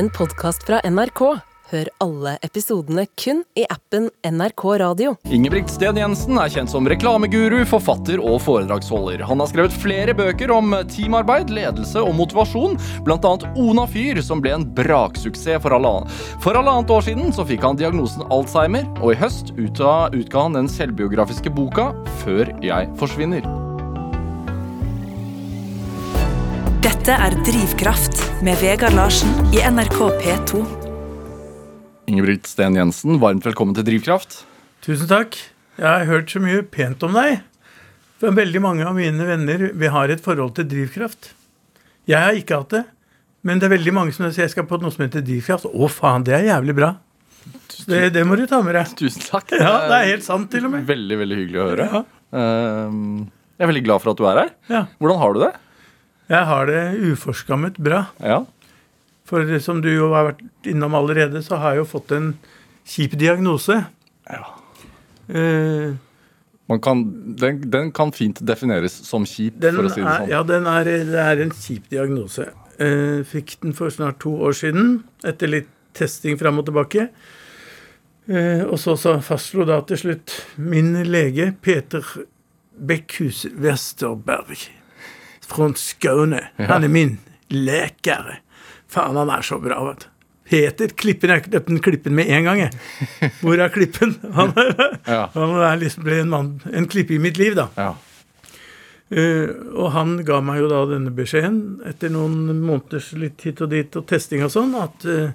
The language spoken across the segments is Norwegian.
en podkast fra NRK. Hør alle episodene kun i appen NRK Radio. Ingebrigt Sten Jensen er kjent som reklameguru, forfatter og foredragsholder. Han har skrevet flere bøker om teamarbeid, ledelse og motivasjon, bl.a. Ona Fyr, som ble en braksuksess for, halvannet halvannet år siden. Så fikk han diagnosen Alzheimer, og i høst utga han den selvbiografiske boka Før jeg forsvinner. Dette er Drivkraft med Vegard Larsen i NRK P2. Ingebrigt Sten Jensen, varmt velkommen til Drivkraft. Tusen takk. Jeg har hørt så mye pent om deg. For veldig mange av mine venner vi har et forhold til drivkraft. Jeg har ikke hatt det. Men det er veldig mange som sier jeg skal på noe som heter drivkraft. Å, faen, det er jævlig bra. Det, det må du ta med deg. Tusen takk. Ja, det er helt sant, til og med. Veldig, veldig hyggelig å høre. Ja. Ehm, jeg er veldig glad for at du er her. Ja. Hvordan har du det? Jeg har det uforskammet bra. Ja. For som du jo har vært innom allerede, så har jeg jo fått en kjip diagnose. Ja. Eh, Man kan, den, den kan fint defineres som kjip, for å si det er, sånn. ja, den er, det er en kjip diagnose. Eh, fikk den for snart to år siden, etter litt testing fram og tilbake. Eh, og så, så fastslo da til slutt min lege, Peter Beckhus Westerberg fra Skåne. Han er min lekere. Faen, han er så bra, vet du. Peter Klippen Jeg døpte Klippen med en gang, jeg. Hvor er Klippen? Han, Ja. han liksom ble en mann, en klippe i mitt liv, da. Ja. Uh, og han ga meg jo da denne beskjeden etter noen måneders litt hit og dit og testing og sånn, at uh,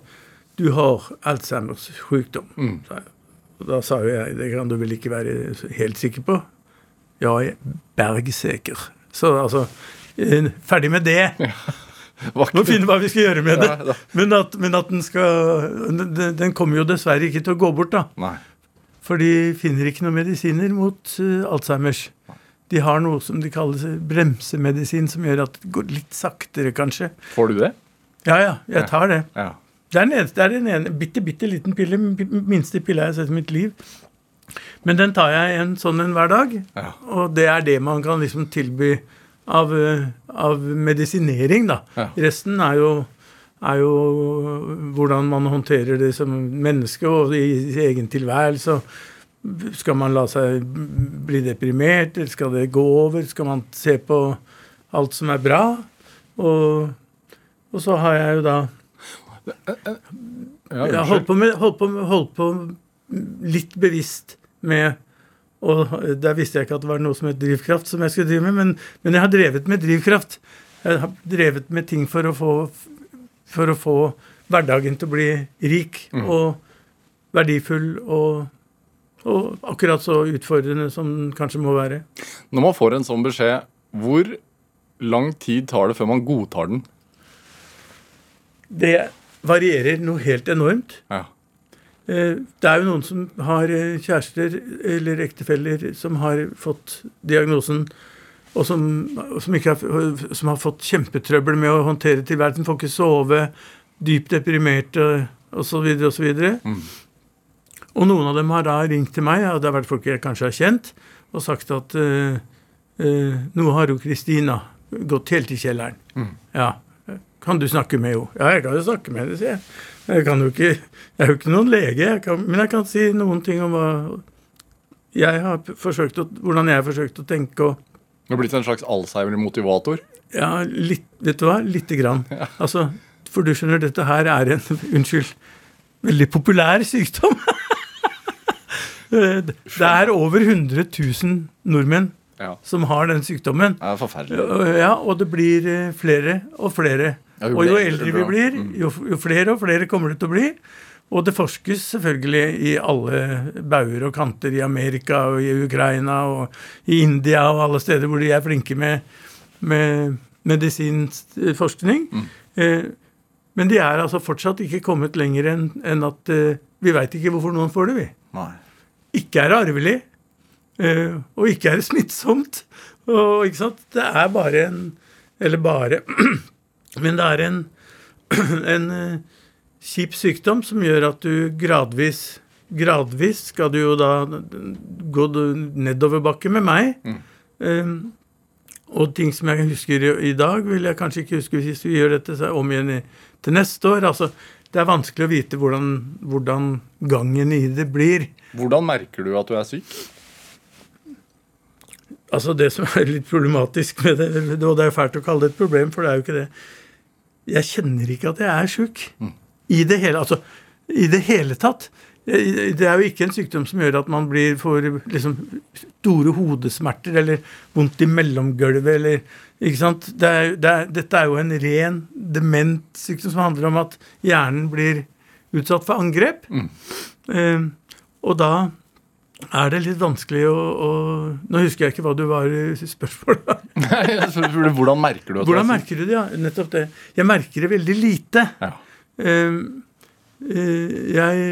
du har Alzheimers sykdom. Mm. Og da sa jo jeg det kan du vel ikke være helt sikker på? Ja, jeg er bergsikker. Så altså Ferdig med det. Var Må finne hva vi skal gjøre med det. Ja. Men at, men at den skal den, kommer jo dessverre ikke til å gå bort, da. Nei. For de finner ikke noen medisiner mot uh, Alzheimers. De har noe som de kaller bremsemedisin, som gjør at det går litt saktere, kanskje. Får du det? Ja, ja, jeg tar det. Ja. Det er, en, det er den ene bitte, bitte liten pille, minste pille jeg har sett i mitt liv. Men den tar jeg en sånn en hver dag, Ja. og det er det man kan liksom tilby av, av medisinering, da. Ja. Resten er jo, er jo hvordan man håndterer det som menneske og i, egen tilværelse. Skal man la seg bli deprimert, eller skal det gå over? Skal man se på alt som er bra? Og, og så har jeg jo da jeg holdt på, med, holdt, på, holdt på litt bevisst med Og der visste jeg ikke at det var noe som het drivkraft som jeg skulle drive med, men, men jeg har drevet med drivkraft. Jeg har drevet med ting for å få, for å få hverdagen til å bli rik og verdifull og, og akkurat så utfordrende som den kanskje må være. Når man får en sånn beskjed, hvor lang tid tar det før man godtar den? Det varierer noe helt enormt. Ja. Eh, Det er jo noen som har eh, kjærester eller ektefeller som har fått diagnosen, og som, som, ikke har, som har fått kjempetrøbbel med å håndtere tilværelsen. Får ikke sove, dypt deprimerte osv. osv. Mm. Og noen av dem har da ringt til meg, og det har vært folk jeg kanskje har kjent, og sagt at uh, uh, nå har jo Kristina gått helt i kjelleren. Mm. Ja. Kan du snakke med henne? Ja, jeg kan jo snakke med henne, sier jeg. Jeg, kan jo ikke, jeg er jo ikke noen lege, jeg kan, men jeg kan si noen ting om hva jeg har forsøkt å, hvordan jeg har forsøkt å tenke. og Du har blitt en slags Alzheimer-motivator. ja, litt, vet du hva? Lite grann. Altså, for du skjønner, dette her er en Unnskyld. Veldig populær sykdom. det er over 100 000 nordmenn Ja. som har den sykdommen. Det er forferdelig. Ja, og det blir eh, flere og flere. Ja, jo og jo eldre vi blir, Mm. jo, jo flere og flere kommer det til å bli. Og det forskes selvfølgelig i alle bauger og kanter i Amerika og i Ukraina og i India og alle steder hvor de er flinke med, med medisinsk forskning. Mm. Eh, men de er altså fortsatt ikke kommet lenger enn en at eh, vi veit ikke hvorfor noen får det, vi. Nei. Ikke er det arvelig, eh, og ikke er det smittsomt. Og, ikke sant? Det er bare en Eller bare Men det er en, en eh, kjip sykdom som gjør at du gradvis Gradvis skal du jo da gå nedoverbakke med meg. Eh, og ting som jeg husker i, i dag, vil jeg kanskje ikke huske hvis vi gjør dette så om igjen i, til neste år. Altså, det er vanskelig å vite hvordan, hvordan gangen i det blir. Hvordan merker du at du er syk? Altså Det som er litt problematisk med det, og det er fælt å kalle det et problem, for det er jo ikke det Jeg kjenner ikke at jeg er sjuk. I det hele altså, i det hele tatt. Det er jo ikke en sykdom som gjør at man blir får liksom, store hodesmerter eller vondt i mellomgulvet eller ikke sant? Det er, det er, dette er jo en ren dement sykdom som handler om at hjernen blir utsatt for angrep. Mm. Eh, og da er det litt vanskelig å, å, Nå husker jeg ikke hva du var i spørsmålet. Hvordan merker du det? Hvordan merker du det? Ja, nettopp det. Jeg merker det veldig lite. Ja. Uh, uh, jeg,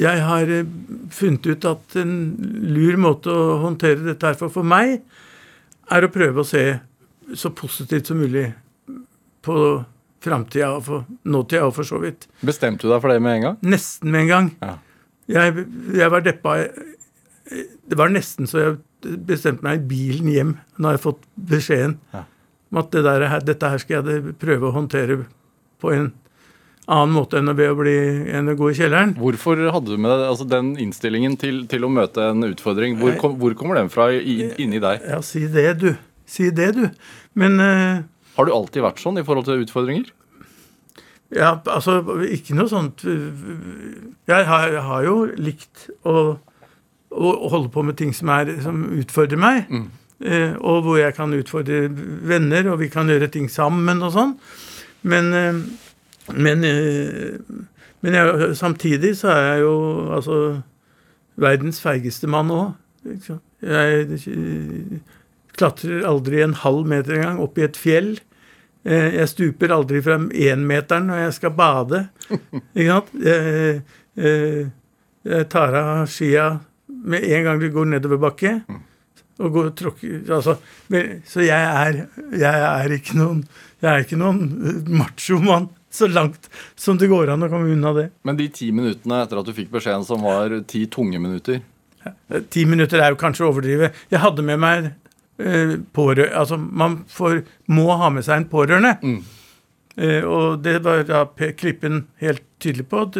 jeg har funnet ut at en lur måte å håndtere dette her for for meg, er å prøve å se så positivt som mulig på framtida og for nåtida og for så vidt. Bestemte du deg for det med en gang? Nesten med en gang. Ja. Jeg, jeg, var deppa Det var nesten så jeg bestemte meg i bilen hjem når jeg fått beskjeden ja. om at det der, dette her skal jeg prøve å håndtere på en annen måte enn å bli, enn å gå i kjelleren. Hvorfor hadde du med deg altså den innstillingen til, til, å møte en utfordring? Hvor, kom, hvor kommer den fra i, inni deg? Ja, si det, du. Si det, du. Men uh, Har du alltid vært sånn i forhold til utfordringer? Ja, altså ikke noe sånt Jeg har, jeg har jo likt å, å, holde på med ting som, er, som utfordrer meg. Mm. Eh, og hvor jeg kan utfordre venner, og vi kan gjøre ting sammen og sånn. Men, eh, men, eh, men jeg, samtidig så er jeg jo altså verdens feigeste mann òg. Jeg klatrer aldri en halv meter engang opp i et fjell. Eh, jeg stuper aldri fra énmeteren når jeg skal bade. Ikke sant? Jeg, jeg, jeg tar av skia med en gang vi går nedover bakke. Og går, tråkker, altså, så jeg er, jeg er ikke noen jeg er ikke noen machomann så langt som det går an å komme unna det. Men de ti minuttene etter at du fikk beskjeden, som var ti tunge minutter? Ti minutter er jo kanskje å overdrive. Jeg hadde med meg Eh, altså Man får, må ha med seg en pårørende. Mm. Eh, og det var da Klippen helt tydelig på. at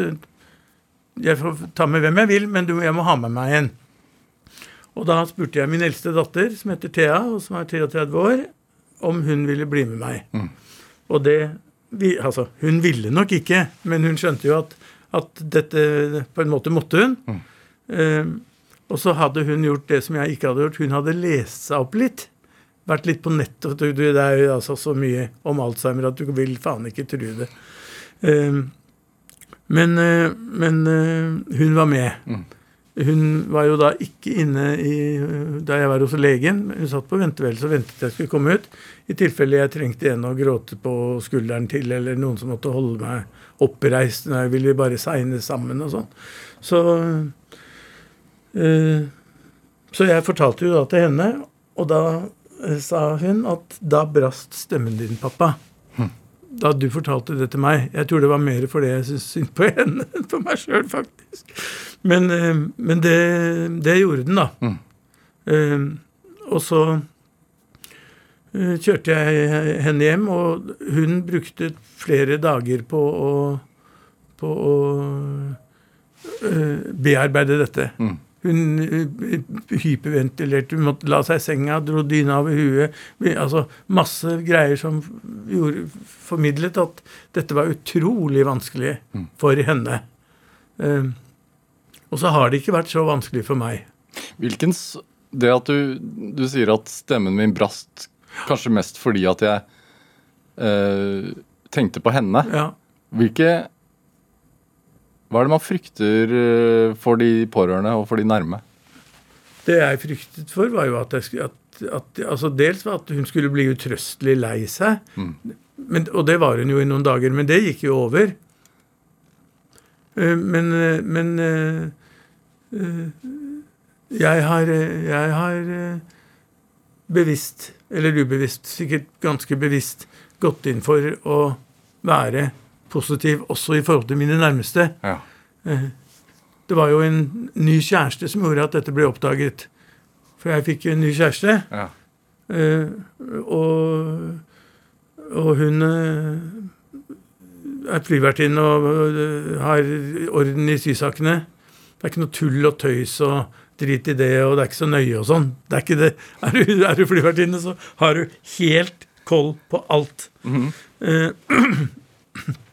Jeg får ta med hvem jeg vil, men du, jeg må ha med meg en. Og da spurte jeg min eldste datter, som heter Thea, og som er 33 år, om hun ville bli med meg. Mm. Og det vi, Altså, hun ville nok ikke, men hun skjønte jo at, at dette på en måte måtte hun. Mm. Eh, og så hadde hun gjort det som jeg ikke hadde gjort. Hun hadde lest seg opp litt. Vært litt på nettet. Det er jo altså så mye om Alzheimer at du vil faen ikke tro det. Ehm, men, eh, men eh, hun var med. Mm. Hun var jo da ikke inne i, da jeg var hos legen. Hun satt på venteværelset og ventet jeg skulle komme ut. I tilfelle jeg trengte en å gråte på skulderen til, eller noen som måtte holde meg oppreist når jeg ville bare segne sammen og sånn. Så så jeg fortalte jo da til henne, og da eh, sa hun at da brast stemmen din, pappa. Hm. Da du fortalte det til meg. Jeg tror det var mer fordi jeg syntes synd på henne enn på meg sjøl, faktisk. Men, eh, men det, det, gjorde den, da. Mm. Og så kjørte jeg henne hjem, og hun brukte flere dager på å, på å bearbeide dette. Mm. Hun eh, hyperventilerte, hun måtte la seg i senga, dro dyna over huet. Altså masse greier som gjorde, formidlet at dette var utrolig vanskelig mm. for henne. Um, og så har det ikke vært så vanskelig for meg. Hvilken Det at du, du sier at stemmen min brast kanskje mest fordi at jeg øh, tenkte på henne. Ja. Hvilke hva er det man frykter eh, for de pårørende og for de nærme? Det jeg fryktet for, var jo at, jeg, at, at altså Dels var at hun skulle bli utrøstelig lei seg. Mm. Men, og det var hun jo i noen dager. Men det gikk jo over. Eh, men, eh, men jeg har, jeg har bevisst, eller ubevisst, sikkert ganske bevisst, gått inn for å være positiv også i forhold til mine nærmeste. Ja. Eh, det var jo en ny kjæreste som gjorde at dette ble oppdaget. For jeg fikk en ny kjæreste. Ja. Eh, og, og, hun eh, er flyvertinne og har orden i sysakene. Det er ikke noe tull og tøys og drit i det, og det er ikke så nøye og sånn. Det er ikke det. Er du, er du flyvertinne, så har du helt koll på alt. Eh,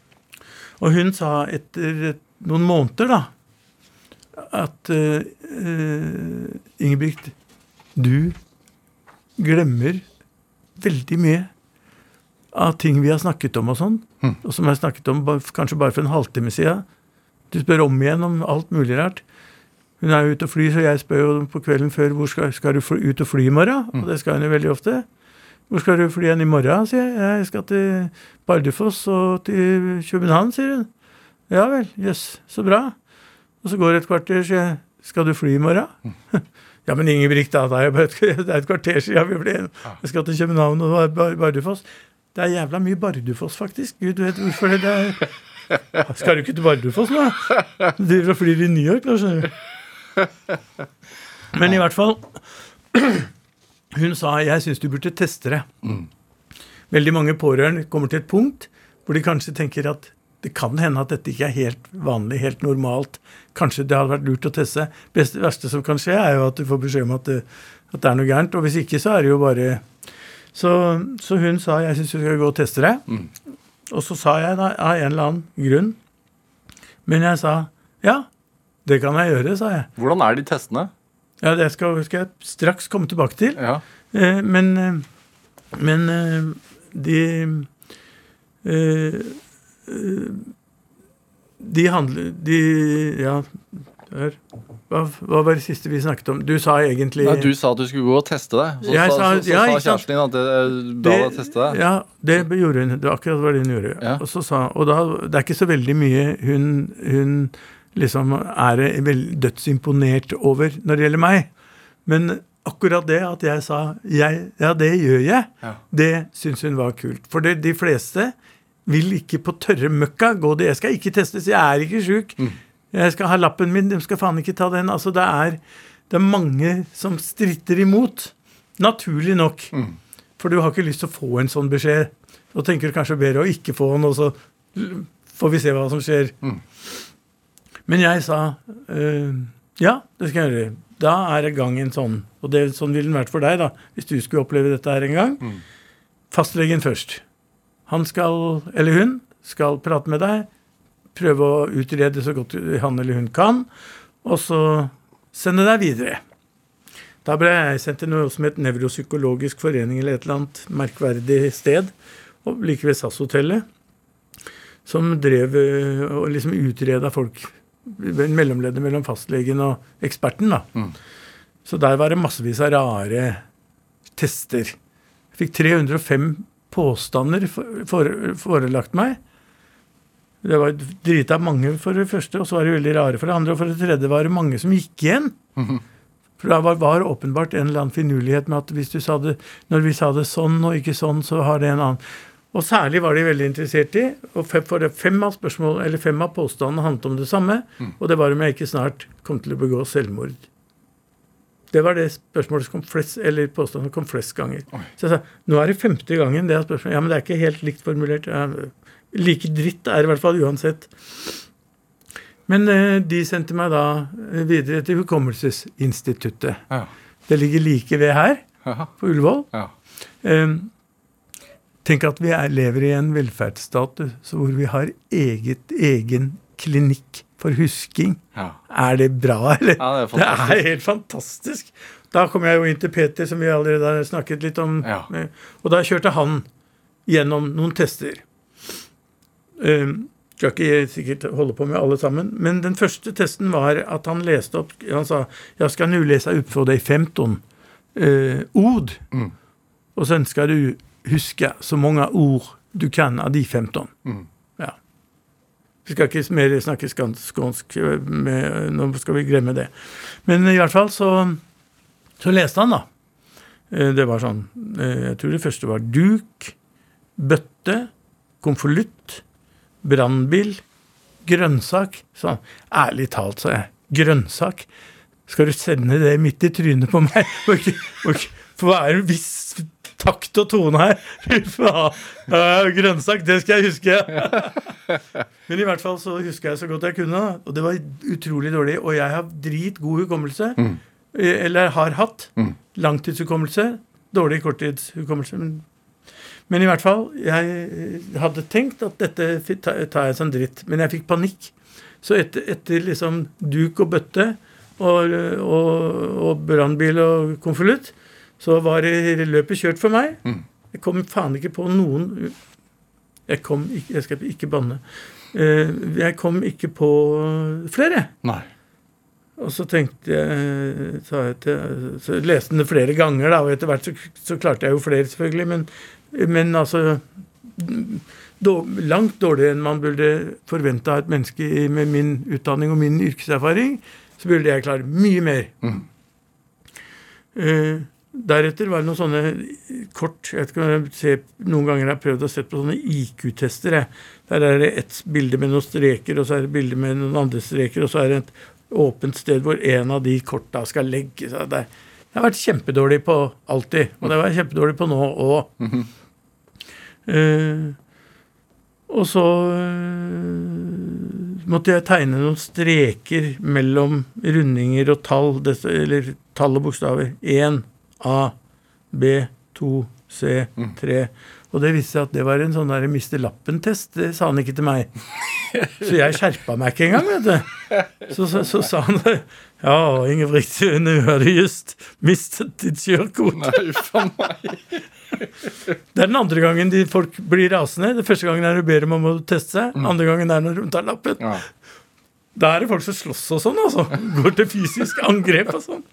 og hun sa etter noen måneder, da, at eh, Ingebrigt, du glemmer veldig mye av ting vi har snakket om og sånn, og som jeg snakket om kanskje bare for en halvtime siden. Du spør om igjen om alt mulig rart. Hun er jo ute og flyr, så jeg spør jo på kvelden før hvor skal, skal du fly, ut og fly i morgen. Og det skal hun jo veldig ofte. Hvor skal du fly igjen i morgen, sier jeg. Jeg skal til Bardufoss og til København, sier hun. Ja vel, jøss, så bra. Og så går det et kvarter, sier jeg. Skal du fly i morgen? Ja, men Ingebrigt, da. Det er jo et, er kvarter siden vi ble Jeg skal til København og Bar- Bar- Bardufoss. Det er jævla mye Bardufoss, faktisk. Gud vet hvorfor det er. Skal du ikke til Bardufoss nå? Du driver og flyr i New York, da, skjønner du. Men i hvert fall Hun sa jeg syns du burde teste det. Veldig mange pårørende kommer til et punkt hvor de kanskje tenker at det kan hende at dette ikke er helt vanlig, helt normalt. Kanskje det hadde vært lurt å teste. Det verste som kan skje, er jo at du får beskjed om at det, at det er noe gærent. Og hvis ikke, så er det jo bare Så, så hun sa jeg syns du skal gå og teste det. Og så sa jeg da av en eller annen grunn Men jeg sa ja, det kan jeg gjøre, sa jeg. Hvordan er de testene? Ja, det skal, skal jeg straks komme tilbake til. Ja. Eh, men eh, men eh, de eh, eh, De handler De Ja, der. Hva, hva var det siste vi snakket om? Du sa egentlig Nei, du sa at du skulle gå og teste deg. Så, sa, så, så, ja, sa kjæresten din at det er bra å teste deg. Ja, det gjorde hun. Det var akkurat hva hun gjorde. Ja. Og, så sa, og da, det er ikke så veldig mye hun, hun liksom er dødsimponert over når det gjelder meg. Men akkurat det at jeg sa jeg, ja, det gjør jeg, Ja. det syns hun var kult. For det, de fleste vil ikke på tørre møkka gå det. Jeg skal ikke testes, jeg er ikke sjuk. Jeg skal ha lappen min, de skal faen ikke ta den. Altså, det er, det er mange som stritter imot. Naturlig nok. For du har ikke lyst til å få en sånn beskjed. Da tenker du kanskje bedre å ikke få den, og så får vi se hva som skjer. Men jeg sa eh, ja, det skal jeg gjøre. Da er det gang en sånn. Og det, sånn ville den vært for deg, da, hvis du skulle oppleve dette her en gang. Fastlegen først. Han skal, eller hun, skal prate med deg, prøve å utrede så godt han eller hun kan, og så sende deg videre. Da ble jeg sendt til noe som het Nevropsykologisk forening, eller et eller annet merkverdig sted, og like ved SAS-hotellet, som drev øh, og liksom utreda folk. En mellomleder mellom fastlegen og eksperten, da. Så der var det massevis av rare tester. Jeg fikk 305 påstander for, for, forelagt meg. Det var drita mange for det første, og så var det veldig rare for det andre. Og for det tredje var det mange som gikk igjen. For det var, var åpenbart en eller annen finurlighet med at hvis du sa det, når vi sa det sånn og ikke sånn, så har det en annen. Og særlig var de veldig interessert i, og fem, for det fem av spørsmål, eller fem av påstandene handlet om det samme, og det var om jeg ikke snart kom til å begå selvmord. Det var det spørsmålet som kom flest, eller påstanden som kom flest ganger. Så jeg sa nå er det femte gangen det er spørsmålet. Ja, men det er ikke helt likt formulert. Ja, like dritt er det i hvert fall uansett. Men eh, de sendte meg da videre til Hukommelsesinstituttet. Ja. Det ligger like ved her, Aha. på Ullevål. Ja. Eh, tenk at vi er, lever i en velferdsstat eh, hvor vi har eget, egen klinikk for husking. Ja. Er det bra, eller? Ja, det er Det er helt fantastisk. Da kom jeg jo inn til Peter, som vi allerede har snakket litt om. Ja. Eh, Og da kjørte han gjennom noen tester. Um, skal ikke sikkert holde på med alle sammen, men den første testen var at han leste opp Han sa 'Jeg skal nå lese opp for deg 15 uh, ord', Mm. og sen skal du huske så mange ord du kan av de 15. Mm. Ja. Vi skal ikke mer snakke skånsk, eh, med, nå skal vi glemme det. Men i hvert fall så, så leste han, da. Eh, Det var sånn eh, Jeg tror det første var duk, bøtte, konvolutt, brannbil, grønnsak. Sånn. Ærlig talt, sa jeg. Grønnsak? Skal du sende det midt i trynet på meg? For hva er det hvis takt og tone her. Fy faen. Uh, grønnsak, det skal jeg huske. Men i hvert fall så husker jeg så godt jeg kunne. Og det var utrolig dårlig. Og jeg har dritgod hukommelse. Mm. Eller har hatt. Langtidshukommelse. Dårlig korttidshukommelse. Men, men i hvert fall, jeg hadde tenkt at dette tar jeg som dritt. Men jeg fikk panikk. Så etter, etter liksom duk og bøtte og, og, og brannbil og konvolutt, så var det løpet kjørt for meg. Jeg kom faen ikke på noen Jeg kom ikke Jeg skal ikke banne. Eh, Jeg kom ikke på flere. Nei. Og så tenkte jeg til, Så leste den det flere ganger, da, og etter hvert så, så klarte jeg jo flere, selvfølgelig. Men, men altså då, Langt dårligere enn man burde forvente av et menneske med min utdanning og min yrkeserfaring. Så burde jeg klare mye mer. Eh, deretter var det noen sånne kort jeg vet ikke om jeg ser, Noen ganger har jeg prøvd å se på sånne IQ-tester. Der er det ett bilde med noen streker, og så er det bilde med noen andre streker, og så er det et åpent sted hvor en av de korta skal legge seg det- Jeg har vært kjempedårlig på alltid, og det var jeg kjempedårlig på nå òg. Uh, og så uh, måtte jeg tegne noen streker mellom rundinger og tall, eller tall og bokstaver. 1, A, B, 2, C, 3. Og det viste seg at det var en sånn der Mr. Lappen-test. Det sa han ikke til meg. Så jeg skjerpa meg ikke engang, vet du. Så, så, så sa han det. Ja, Ingebrigtsen, nå har du just mistet ditt kjørekort. Nei, for meg. Det er den andre gangen de folk blir rasende. Det første gangen er du ber dem om å teste seg. Andre gangen er når de tar lappen. Ja. Da er det folk som slåss og sånn, altså. Går til fysisk angrep og sånn.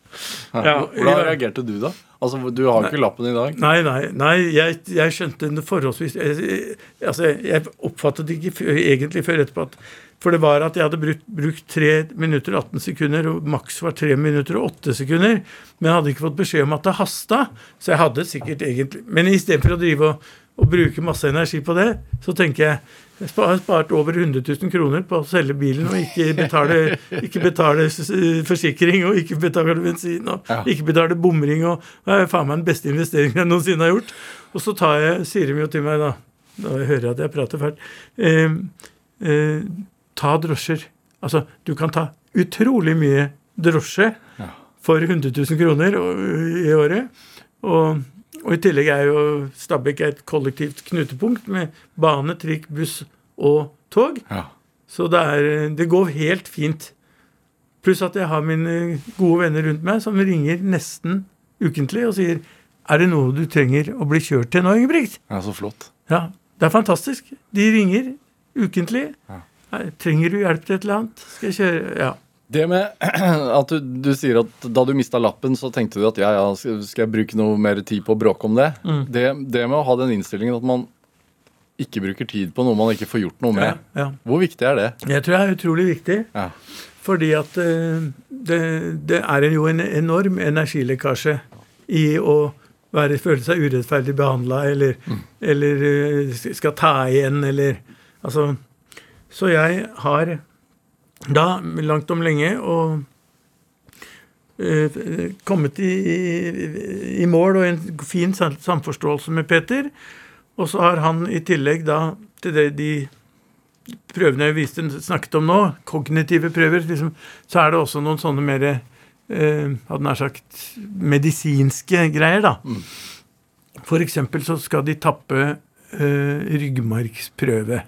Ja, Hvordan reagerte du, da? Altså, Du har jo ikke lappen i dag. Nei, nei, nei jeg, jeg skjønte den forholdsvis jeg, Altså, jeg oppfattet det ikke egentlig før etterpå at For det var at jeg hadde brukt, brukt 3 minutter og 18 sekunder, og maks var 3 minutter og 8 sekunder. Men jeg hadde ikke fått beskjed om at det hasta, så jeg hadde sikkert egentlig Men istedenfor å drive og, og bruke masse energi på det, så tenker jeg har spart over 100 000 kroner på å selge bilen og ikke betale, ikke betale forsikring og ikke betale bensin og Ja. ikke betale bomring. og Det er faen meg den beste investeringen jeg noensinne har gjort. Og så tar jeg, sier de jo til meg, da Da hører jeg at jeg prater fælt eh, eh, Ta drosjer. Altså, du kan ta utrolig mye drosje Ja. for 100 000 kroner i året. Og, og i tillegg er jo Stabekk et kollektivt knutepunkt med bane, trikk, buss og tog. Ja. Så det, er, det går helt fint. Pluss at jeg har mine gode venner rundt meg som ringer nesten ukentlig og sier Er det noe du trenger å bli kjørt til nå, Ingebrigt? ja, så flott. Ja, det er fantastisk. De ringer ukentlig. Ja. Trenger du hjelp til et eller annet? Skal jeg kjøre? Ja. Det med at du, du sier at da du mista lappen, så tenkte du at ja, ja, skal jeg bruke noe mer tid på å bråke om det? Mm. det? Det med å ha den innstillingen at man ikke bruker tid på noe man ikke får gjort noe med. ja. Hvor viktig er det? Jeg tror det er utrolig viktig. Ja. Fordi at eh, det, det er jo en enorm energilekkasje i å være, føle seg urettferdig behandla eller, eller eh, skal ta igjen eller Altså Så jeg har da, langt om lenge, og uh, kommet i, i, i mål og en fin samforståelse med Peter. Og så har han i tillegg da til det de prøvene jeg viste, snakket om nå, kognitive prøver, liksom, så er det også noen sånne mer uh, hadde nær sagt medisinske greier, da. For eksempel så skal de tappe uh, ryggmargsprøve.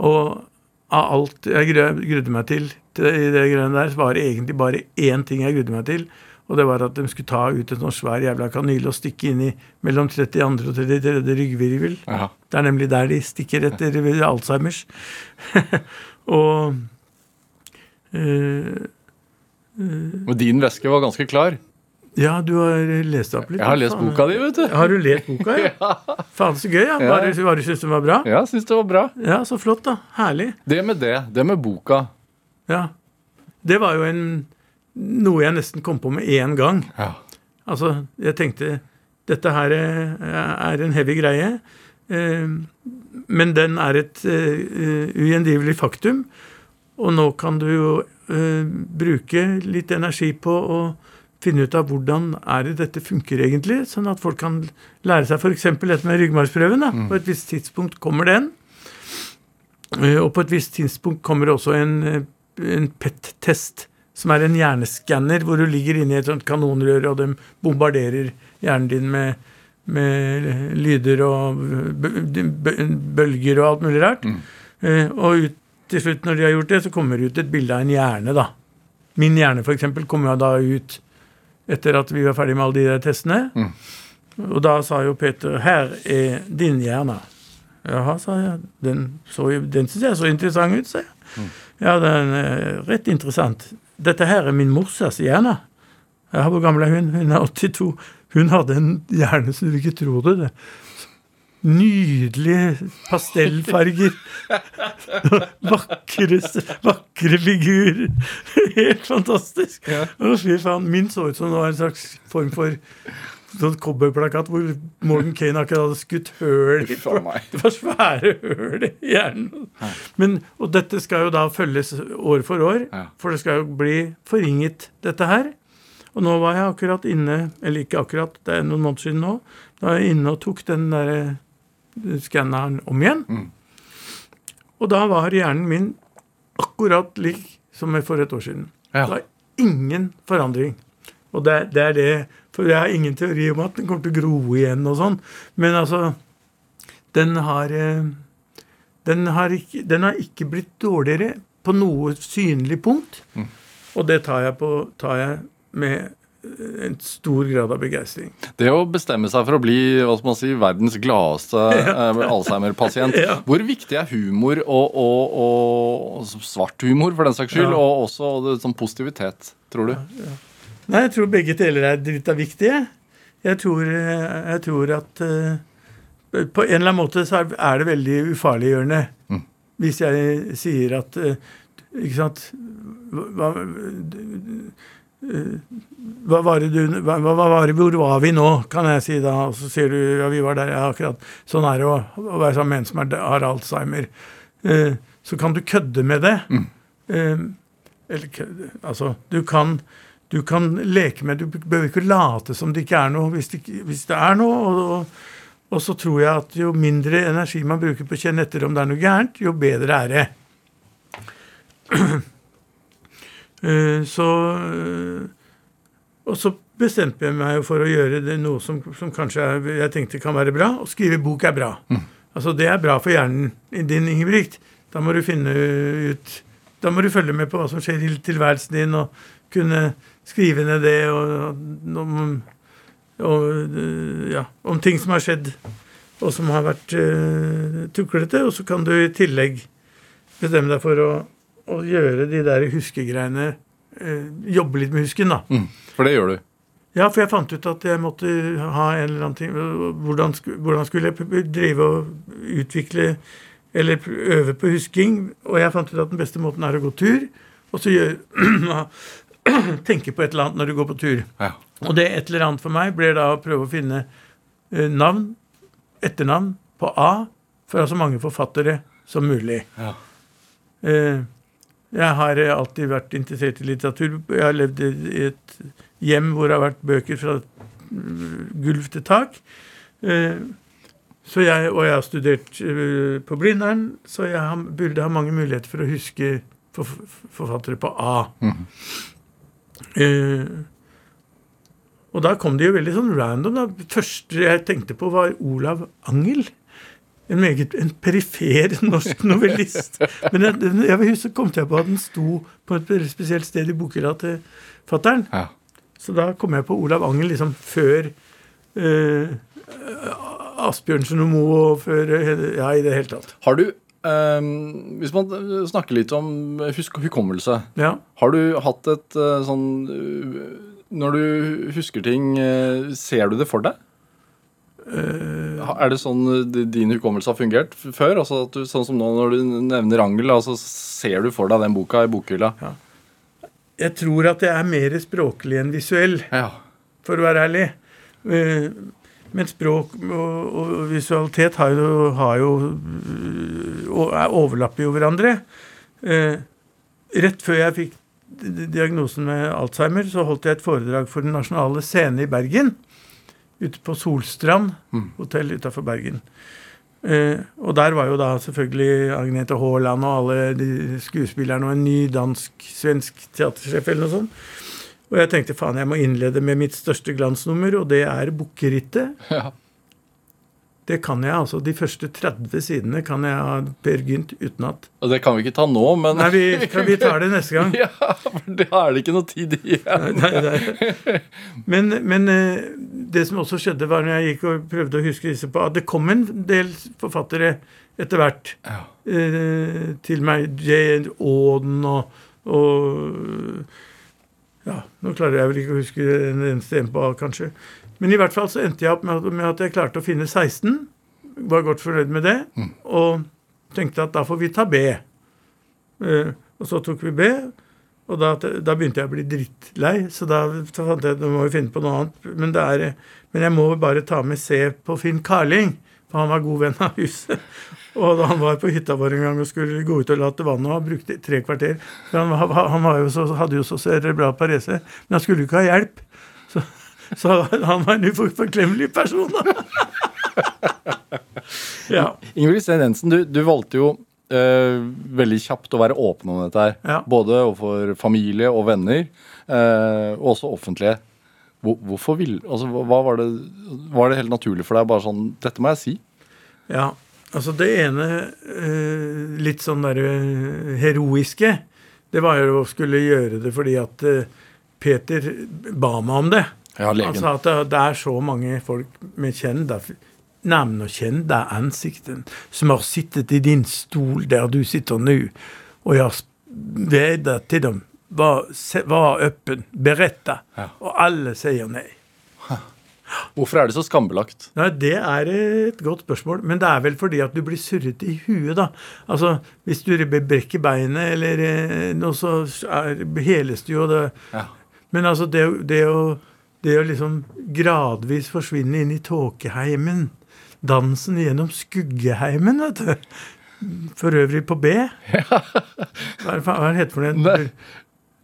Og av alt jeg gru- grudde meg til til i det greiene der, var det egentlig bare én ting jeg grudde meg til. Og det var at de skulle ta ut en sånn svær jævla kanyle og stikke inn i mellom 32. og 33. ryggvirvel. Aha. Det er nemlig der de stikker etter Alzheimers. og eh, Men din væske var ganske klar. Ja, du har lest opp litt. Jeg har lest faen. boka di, vet du. Har du lest boka, ja? Faen, så gøy. ja. Ja. Var du, var du syntes den var bra? Ja, syns det var bra. Ja, så flott, da. Herlig. Det med det, det med boka. Ja. Det var jo en, noe jeg nesten kom på med én gang. Ja. Altså, jeg tenkte dette her eh, er en heavy greie, eh, men den er et eh, ugjendrivelig faktum. Og nå kan du jo bruke litt energi på å finne ut av hvordan er det dette funker egentlig, sånn at folk kan lære seg f.eks. dette med ryggmargsprøven. Mm. På et visst tidspunkt kommer den. Eh, Og på et visst tidspunkt kommer det også en, eh, en PET-test, som er en hjerneskanner hvor du ligger inne i et sånt kanonrør, og de bombarderer hjernen din med, med lyder og bø- bø- bølger og alt mulig rart. Mm. Og ut, til slutt, når de har gjort det, så kommer det ut et bilde av en hjerne, da. Min hjerne, for eksempel, kom da ut etter at vi var ferdig med alle de der testene. Og da sa jo Peter 'Her er din hjerne'. Jaha, sa jeg. Den, så, den syns jeg så interessant ut, sa jeg. Ja, den er rett interessant. Dette her er min morsas hjerne. Ja, hvor gammel er hun? Hun er 82. Hun hadde en hjerne som du ikke tror det. Nydelige pastellfarger. vakre, vakre figurer. Helt fantastisk. Ja. faen. Min så ut som det var en slags form for sånn cowboyplakat hvor Morgan Kane akkurat hadde skutt høl. Det var svære høl i hjernen. Men, og dette skal jo da følges år for år, for det skal jo bli forringet, dette her. Og nå var jeg akkurat inne, eller ikke akkurat, det er noen måneder siden nå, da jeg inne og tok den der skanneren om igjen. Mm. Og da var hjernen min akkurat lik som for et år siden. Ja. Det var ingen forandring. Og det, det er det For jeg har ingen teori om at den kommer til å gro igjen og sånn. Men altså Den har eh, den har, ikke, den har ikke blitt dårligere på noe synlig punkt. Og det tar jeg, på, tar jeg med en stor grad av begeistring. Det å bestemme seg for å bli hva skal man si, verdens gladeste ja. Alzheimer-pasient, Ja. hvor viktig er humor og, og, og svart humor for den saks skyld, Ja. og også sånn positivitet, tror du? Nei, jeg tror begge deler er litt av viktige. Jeg tror, eh, jeg tror at uh, på en eller annen måte så er- det veldig ufarliggjørende Mm. hvis jeg sier at uh, Ikke sant hva, eh, hva var det du hva, hva var det, Hvor var vi nå, kan jeg si da. Og så sier du ja, vi var der. Ja, akkurat. Sånn er det å, å være sammen med en som er, har Alzheimer. Eh, så kan du kødde med det. Eh, eller kødde Altså, du kan du kan leke med Du behøver ikke late som det ikke er noe hvis det, hvis det er noe. Og, og, og så tror jeg at jo mindre energi man bruker på å kjenne etter om det er noe gærent, jo bedre er det. Eh, Så eh, Og så bestemte jeg meg for å gjøre det noe som, som kanskje er, jeg tenkte kan være bra. Å skrive bok er bra. Altså Det er bra for hjernen din, Ingebrigt. Da må du finne ut Da må du følge med på hva som skjer i tilværelsen din, og kunne skrive ned det og, om, og, ja, om ting som har skjedd, og som har vært uh, tuklete. Og så kan du i tillegg bestemme deg for å, å gjøre de der huskegreiene eh, Jobbe litt med husken, da. Mm. For det gjør du. Ja, for jeg fant ut at jeg måtte ha en eller annen ting Hvordan, hvordan skulle jeg drive og utvikle eller øve på husking? Og jeg fant ut at den beste måten er å gå tur, og så gjøre Tenke på et eller annet når du går på tur. Ja. Og det et eller annet for meg blir da å prøve å finne eh, navn, etternavn, på A fra så mange forfattere som mulig. Ja. Eh, Jeg har eh, alltid vært interessert i litteratur. Jeg har levd i et hjem hvor det har vært bøker fra mm, gulv til tak. Eh, Så jeg, og jeg har studert eh, på Blindern, så jeg burde ha mange muligheter for å huske forfattere på A. Eh, og da kom det jo veldig sånn random. Det første jeg tenkte på, var Olav Angel. En meget en perifer norsk novellist. Men jeg, jeg vil huske, kom til jeg på at den sto på et spesielt sted i bokhylla til fattern. Ja. Så da kom jeg på Olav Angel liksom før eh, Asbjørnsen og Moe og før eh, Ja, i det hele tatt. Har du Um, Hvis man snakker litt om husk hukommelse, Ja. har du hatt et uh, sånn uh, Når du husker ting, uh, ser du det for deg? Ha- Er det sånn eh, din hukommelse har fungert før? Altså at du, sånn som nå når du nevner Angel, altså ser du for deg den boka i bokhylla? Jeg tror at jeg er mer språklig enn visuell. Ja. for å være ærlig. Eh, Men språk og, og visualitet har jo, har jo overlapper jo hverandre. Eh, Rett før jeg fikk diagnosen med Alzheimer, så holdt jeg et foredrag for Den nasjonale scene i Bergen. Ute på Solstrand hotell utafor Bergen. Uh, og der var jo da selvfølgelig Agnete Haaland og alle de skuespillerne og en ny dansk-svensk teatersjef eller noe sånt. Og jeg tenkte faen, jeg må innlede med mitt største glansnummer, og det er Bukkerittet. Ja. Det kan jeg altså. De første 30 sidene kan jeg ha Per Gynt utenat. Og det kan vi ikke ta nå, men Nei, vi, vi tar det neste gang? Ja, for det er det ikke noe tid igjen. Nei, nei. Men, men eh, det som også skjedde, var når jeg gikk og prøvde å huske disse på, at det kom en del forfattere etter hvert Ja. eh, til meg. J. Auden og, og Ja, nå klarer jeg vel ikke å huske en eneste en på kanskje. Men i hvert fall så endte jeg opp med at, med at jeg klarte å finne 16. Var godt fornøyd med det. Og tenkte at da får vi ta B. Uh, og så tok vi B. Og da, da begynte jeg å bli drittlei, så da så fant jeg at nå må vi finne på noe annet. Men, det er, men jeg må bare ta med C på Finn Carling, for han var god venn av huset. Og da han var på hytta vår en gang og skulle gå ut og late vannet, og han brukte tre kvarter for Han, han jo så, hadde jo så cerebral parese, men han skulle jo ikke ha hjelp. Så, han var en uforglemmelig person, ja. Ingrid Sten Jensen, du, du valgte jo uh, veldig kjapt å være åpen om dette her. Ja. Både overfor familie og venner, og også offentlige. Hvor, hvorfor vil, altså, hva var det, var det helt naturlig for deg? Bare sånn, dette må jeg si. Ja, altså det ene uh, litt sånn derre heroiske, det var jo å skulle gjøre det fordi at Peter ba meg om det. Ja, legen. Altså at det, er så mange folk med kjente Navn og kjente ansikten som har sittet i din stol der du sitter nå, og jeg har vedet til dem. Var, var åpen, beretta, Ja. og alle sier nei. Hvorfor er det så skambelagt? Nei, Det er et godt spørsmål, men det er vel fordi at du blir surrete i huet, da. Altså, Hvis du brekker beinet eller eh, noe, så heles du jo det. Ja. Men altså, det, det, å, det å liksom gradvis forsvinne inn i tåkeheimen, dansen gjennom skuggeheimen, vet du. For øvrig på B. Hva det fa- hva er det heter for det?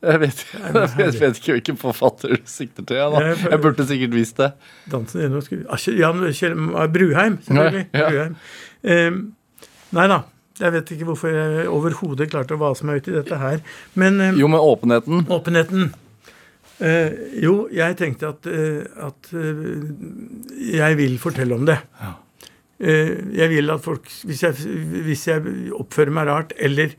Jeg vet, jeg vet ikke hvilken forfatter du sikter til. Da. Jeg- burde sikkert visst det. Dansen gjennom skuggeheimen Ah, Jan Kjell Bruheim, selvfølgelig. Ja, ja. Bruheim. Nei da. Jeg vet ikke hvorfor jeg overhodet klarte å vase meg ut i dette her. Men Jo, med åpenheten. åpenheten Eh, Jo, jeg tenkte at, eh, at eh, jeg vil fortelle om det. Ja. Eh, jeg vil at folk Hvis jeg, hvis jeg oppfører meg rart eller,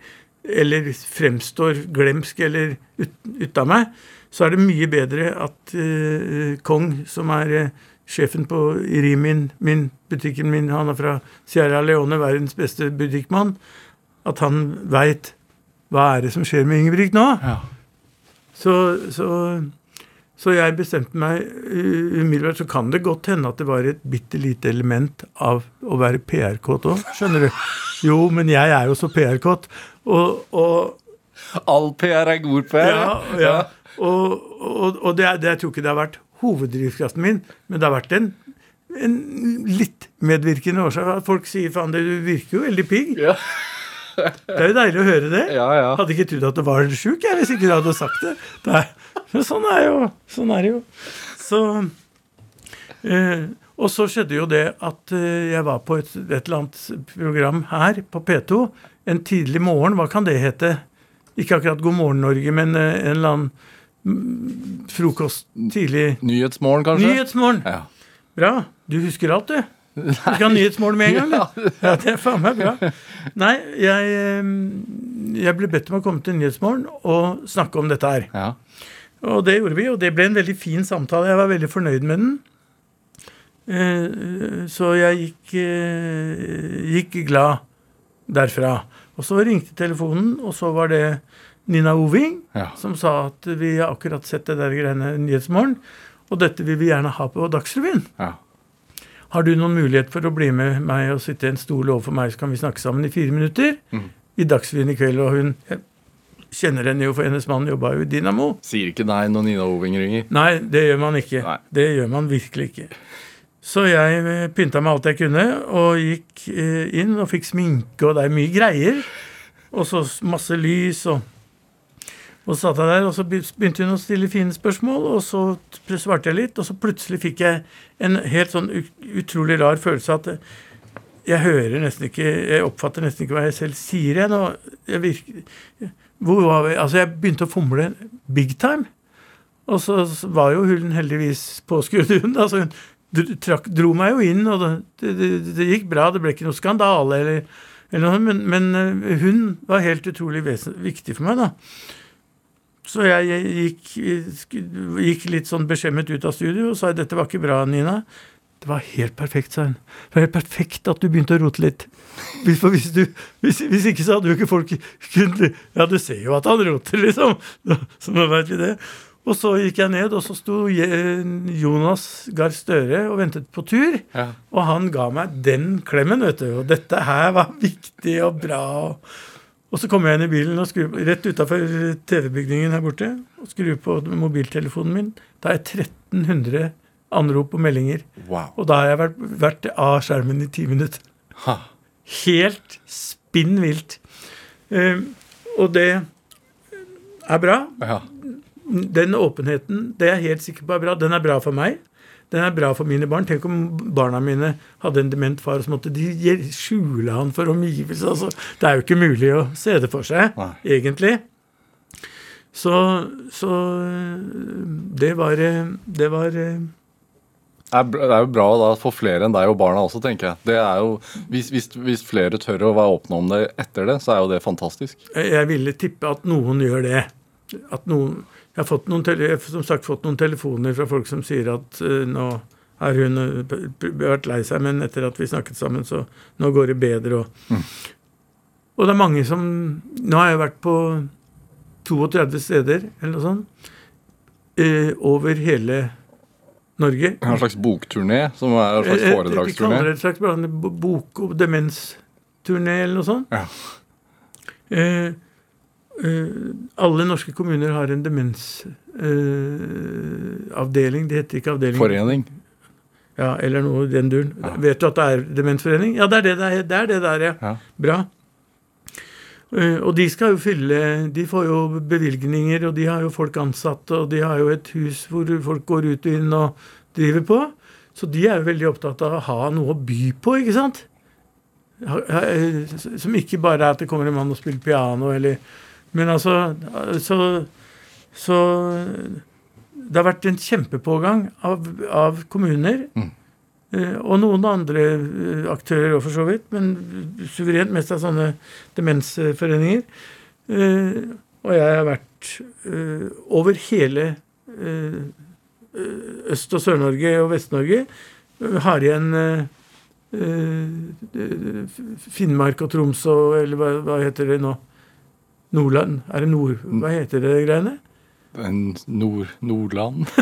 eller fremstår glemsk eller ut, ut av meg, så er det mye bedre at eh, Kong, som er eh, sjefen på Rimin, min, butikken min, han er fra Sierra Leone, verdens beste butikkmann, at han veit hva er det som skjer med Ingebrigt nå. Ja. Så, så, så jeg bestemte meg uh, umiddelbart. Så kan det godt hende at det var et bitte lite element av å være PR-kåt òg, skjønner du. Jo, men jeg er jo så PR-kåt. Og, og All PR er god PR. ja, ja. Og, og, og det, det, jeg tror ikke det har vært hoveddrivkraften min, men det har vært en, en litt medvirkende årsak. At folk sier faen, du virker jo veldig pigg. Ja. Det er jo deilig å høre det. Ja, ja. Hadde ikke trodd at det var sjuk jeg, hvis ikke du hadde sagt det. Nei. Men sånn er, jo, sånn er det jo. Så eh, Og så skjedde jo det at eh, jeg var på et, et eller annet program her på P2 en tidlig morgen. Hva kan det hete? Ikke akkurat God morgen Norge, men eh, en eller annen mm, frokost tidlig Nyhetsmorgen, kanskje? Nyhetsmorgen. Ja. Bra. Du husker alt, du. Du skal ha nyhetsmål med en gang, du. Ja, det er faen meg bra. Nei, jeg, jeg ble bedt om å komme til Nyhetsmorgen og snakke om dette her. Ja. Og det gjorde vi, og det ble en veldig fin samtale. Jeg var veldig fornøyd med den. Eh, Så jeg gikk, eh, gikk glad derfra. Og så ringte telefonen, og så var det Nina Oving Ja. som sa at vi har akkurat sett det der greiene Nyhetsmorgen, og dette vil vi gjerne ha på Dagsrevyen. ja. Har du noen mulighet for å bli med meg og sitte i en stol overfor meg, så kan vi snakke sammen i fire minutter Mm. i Dagsrevyen i kveld? Og hun kjenner henne jo, for hennes mann jobba jo i Dynamo. Sier ikke nei når Nina Oving ringer. Nei, det gjør man ikke. Nei. Det gjør man virkelig ikke. Så jeg eh, pynta meg alt jeg kunne, og gikk eh, inn og fikk sminke, og det er mye greier. Og så masse lys og Og så satt jeg der, og så begynte hun å stille fine spørsmål, og så svarte jeg litt, og så plutselig fikk jeg en helt sånn utrolig rar følelse at eh, jeg hører nesten ikke Jeg oppfatter nesten ikke hva jeg selv sier igjen. Jeg virker, vi? Altså, jeg begynte å fomle big time. Og så var jo hun heldigvis påskrudd, hun. Altså, hun trakk, dro meg jo inn, og det, det, det, gikk bra. Det ble ikke noe skandale eller, eller noe, men, men eh, hun var helt utrolig viktig for meg, da. Så jeg, gikk, gikk litt sånn beskjemmet ut av studio og sa dette var ikke bra, Nina. Det var helt perfekt, sa hun. Det var helt perfekt at du begynte å rote litt. For hvis, du, hvis, hvis ikke så hadde jo ikke folk kunnet Ja, du ser jo at han roter, liksom. Så nå veit vi det. Og så gikk jeg ned, og så sto Jonas Gahr Støre og ventet på tur. Ja. Og han ga meg den klemmen, vet du. Og dette her var viktig og bra. Og så kommer jeg inn i bilen og skrur, rett utafor TV-bygningen her borte og skrur på mobiltelefonen min. Da er jeg 1300 anrop og meldinger. Wow. Og da har jeg vært, vært av skjermen i ti minutter. Ha. Helt spinn vilt. Eh, og det er bra. Ja. Den åpenheten, det er jeg helt sikker på er bra. Den er bra for meg. Den er bra for mine barn. Tenk om barna mine hadde en dement far, og så måtte de skjule han for omgivelsene. Altså, det er jo ikke mulig å se det for seg, Nei. egentlig. Så, så det var Det var er det er jo bra da for flere enn deg og barna også, tenker jeg. Det er jo, hvis, hvis, hvis flere tør å være åpne om det etter det, så er jo det fantastisk. Jeg ville tippe at noen gjør det. At noen, jeg har fått noen, har som sagt fått noen telefoner fra folk som sier at uh, nå har hun eh, p- p- vært lei seg, men etter at vi snakket sammen, så nå går det bedre. Og, og det er mange som Nå har jeg vært på 32 steder, eller noe sånt, uh, over hele Norge. En slags bokturné, som er en slags foredragsturné? Vi kaller det et slags bok- og demensturné eller noe sånt. Ja. Eh, alle norske kommuner har en demensavdeling. det heter ikke avdeling. Forening. Ja, eller noe i den duren. Vet du at det er demensforening? Ja, det er det det er, det er, det der, ja. Ja. Bra. Eh, og de skal jo fylle De får jo bevilgninger, og de har jo folk ansatt, og de har jo et hus hvor folk går ut og inn og driver på. Så de er jo veldig opptatt av å ha noe å by på, ikke sant? Eh, Som ikke bare er at det kommer en mann og spiller piano, eller Men altså Så, så det har vært en kjempepågang av, av kommuner. Mm. Og noen andre eh, aktører òg, for så vidt. Men suverent mest av sånne demensforeninger. Eh, Og jeg har vært eh, over hele eh, Øst- og Sør-Norge og Vest-Norge. Eh, Har igjen eh, eh, Finnmark og Troms og Eller hva, hva heter det nå? Nordland? Er det Nord... Hva heter det greiene? En Nord, Nordland.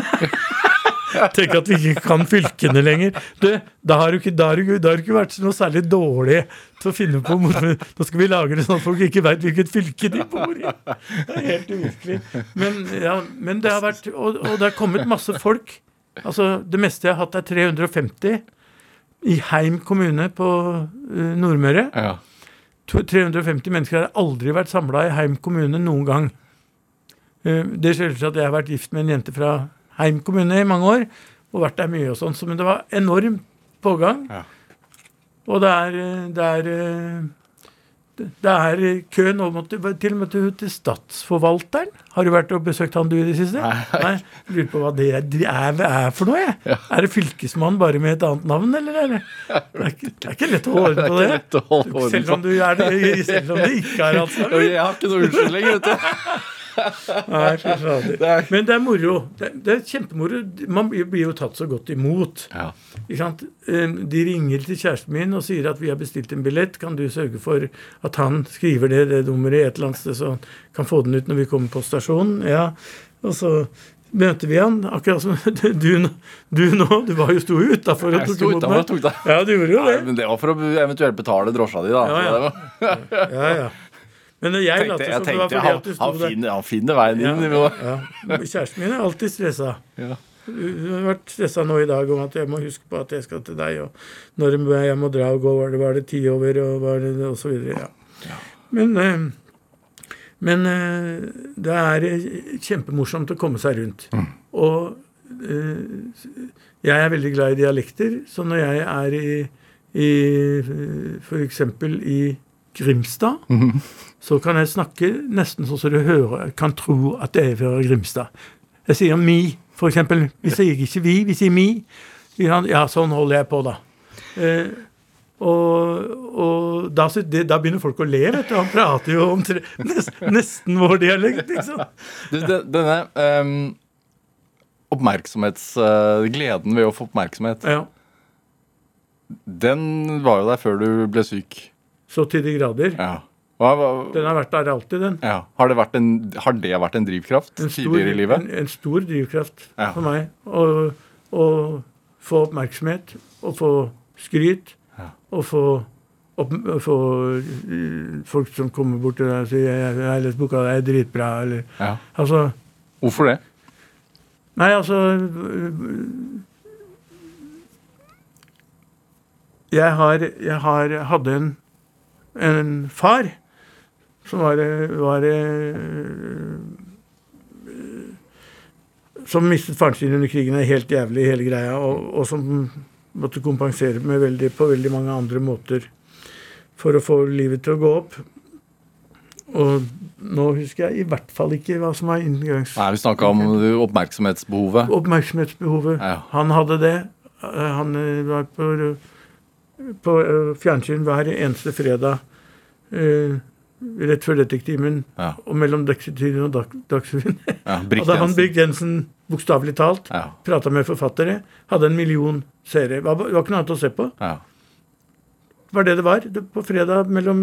Tenk at vi ikke kan fylkene lenger. Du, da har du ikke, da har du, da har du ikke vært noe særlig dårlig til å finne på Nå skal vi lage det sånn at folk ikke veit hvilket fylke de bor i. Det er helt uvirkelig. Men, ja, men det har vært og, og det har kommet masse folk. Altså, Det meste jeg har hatt, er 350 i Heim kommune på eh, Nordmøre. Ja. To- 350 mennesker har aldri vært samla i Heim kommune noen gang. Eh, Det skyldes at jeg har vært gift med en jente fra Heim kommune i mange år, og vært der mye og sånn. Men det var enorm pågang. Ja. Og det er, eh, det er eh, det er kø nå til og med til, Statsforvalteren. Har du vært og besøkt han du i det siste? Nei. Lurer på hva det er, det er, er for noe, jeg. Er det fylkesmann bare med et annet navn, eller? eller? det? Er ikke, det er ikke lett å holde Det på det. Selv om du er det, selv om det ikke er Jo, altså. Jeg har ikke noe unnskyldning, vet du. Nei, fy fader. Det er- Men det er moro. Det, det er kjempemoro. Man blir jo tatt så godt imot. Ja. De ringer til kjæresten min og sier at vi har bestilt en billett. Kan du sørge for at han skriver det, det nummeret i et eller annet sted, så han kan få den ut når vi kommer på stasjonen? Ja. Og så møter vi han, akkurat som du, du nå. Du var jo sto utafor og tok imot meg. Ja, du gjorde jo Nei, det. men det var for å eventuelt betale drosja di, da. Ja, ja. Ja, ja. Men jeg lot som det var fordi han, at du sto han, der. finner, han finner veien inn. Ja, ja. Kjæresten min er alltid stressa. Ja. Hun har vært stressa nå i dag om at jeg må huske på at jeg skal til deg, og når jeg må dra og gå, var det, var det ti over, og var det og så videre. Ja. Men, eh, Men eh, det er eh, kjempemorsomt å komme seg rundt. Og eh, jeg er veldig glad i dialekter, så når jeg er i, i f.eks. i Grimstad, så kan jeg snakke nesten sånn som du hører, kan tro at det er fra Grimstad. Jeg sier mi, f.eks. Vi sier ikke vi, vi sier mi. Ja, sånn holder jeg på, da. Eh, og, og da, det, da begynner folk å le, vet du. Han prater jo om tre, nesten, nesten vår dialekt, liksom. Du, de- denne um, oppmerksomhets... eh, gleden ved å få oppmerksomhet, Ja, den var jo der før du ble syk. Så til de grader. Ja. Hva, hva, Den har vært der alltid, den. ja. Har, det vært en, har det vært en drivkraft En stor, tidligere i livet? En, en stor drivkraft Ja. for meg. Å, få oppmerksomhet, å få skryt, Ja. å få, opp, få folk som kommer bort til deg og sier jeg, har lest boka, det er dritbra', eller Ja. Altså Hvorfor det? Nei, altså Jeg har, jeg har hadde en, en far som var, var øh, Som mistet faren sin under krigen. Er helt jævlig, hele greia. Og, og som måtte kompensere med veldig, på veldig mange andre måter for å få livet til å gå opp. Og nå husker jeg i hvert fall ikke hva som var inngangs... Nei, Vi snakka om oppmerksomhetsbehovet. Oppmerksomhetsbehovet. Ja. Han hadde det. Eh, Han eh, var på, på eh, fjernsyn hver eneste fredag eh, rett før Detektimen Ja. og mellom Dagsrevyen og dag, Dagsrevyen. Ja, Hadde han Brik Jensen bokstavelig talt Ja. prata med forfattere. Hadde en million seere. Det var, var ikke noe annet å se på. Ja. Det var det det var. På fredag mellom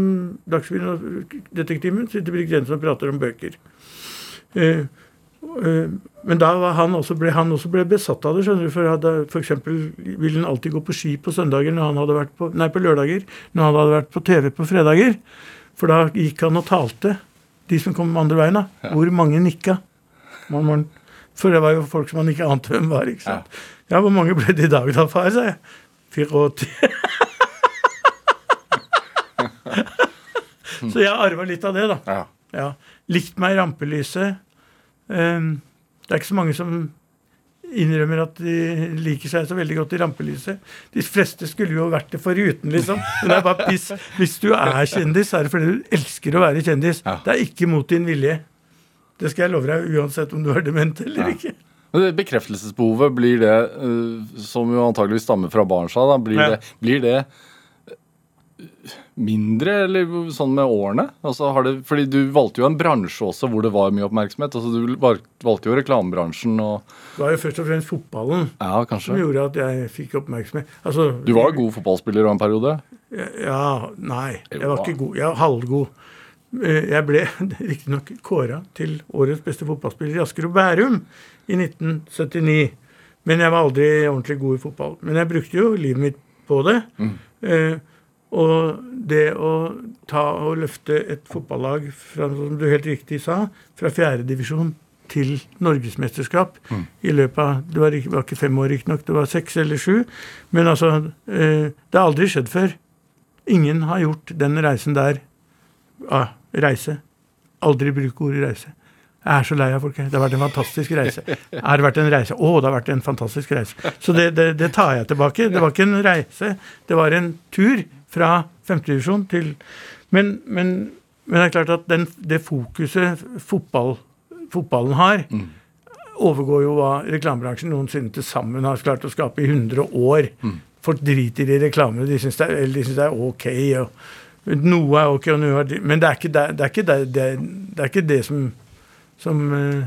Dagsrevyen og Detektimen sitter Brik Jensen og prater om bøker. Eh, men da var han også, ble han også ble besatt av det. skjønner du, For, hadde, for eksempel ville han alltid gå på ski på søndager når han hadde vært på, nei, på lørdager når han hadde vært på TV på fredager. For da gikk han og talte, de som kom andre veien. da, Hvor mange nikka. Man, man, For det var jo folk som han ikke ante hvem var. ikke sant? Ja, hvor mange ble det i dag da, far? sa jeg. 84. Så jeg arva litt av det, da. Ja. Ja. Likt meg i rampelyset. Ehm, det er ikke så mange som innrømmer at de liker seg så veldig godt i rampelyset. De fleste skulle jo vært det foruten, liksom. Men det er bare piss. Hvis du er kjendis, er det fordi du elsker å være kjendis. Det er ikke mot din vilje. Det skal jeg love deg, uansett om du er dement eller ikke. Det Bekreftelsesbehovet, blir det, eh, som jo antageligvis stammer fra barnsa, blir, Ja. blir det mindre eller sånn med årene? Altså, har det, fordi du valgte jo en bransje også hvor det var mye oppmerksomhet. Altså, du valgte jo reklamebransjen og Det var jo først og fremst fotballen Ja, som gjorde at jeg fikk oppmerksomhet. Altså, Du var god fotballspiller en periode. Ja, nei. Jeg var ikke god. Jeg var halvgod. Eh, Jeg ble riktignok kåra til årets beste fotballspiller i Asker og Bærum i 1979. Men jeg var aldri ordentlig god i fotball. Men jeg brukte jo livet mitt på det. Eh, og det å ta og løfte et fotballag fra, som du helt riktig sa, fra fjerdedivisjon til norgesmesterskap i løpet av Det var ikke, var ikke fem år, riktignok, det var seks eller sju. Men altså eh, Det har aldri skjedd før. Ingen har gjort den reisen der ah, Reise. Aldri bruk ordet reise. Jeg er så lei av folk. Det har vært en fantastisk reise. Har det vært en reise? Å, det har vært en fantastisk reise. Så det, det, det tar jeg tilbake. Det var ikke en reise, det var en tur fra femtedivisjon til men, men, men det er klart at den, det fokuset fotball, fotballen har, overgår jo hva reklamebransjen noensinne til sammen har klart å skape i 100 år. Folk driter i reklame. De syns det, de det er ok. Og noe er ok, og noe er Men det er ikke det, det, er ikke det, det, det, er ikke det som, som uh,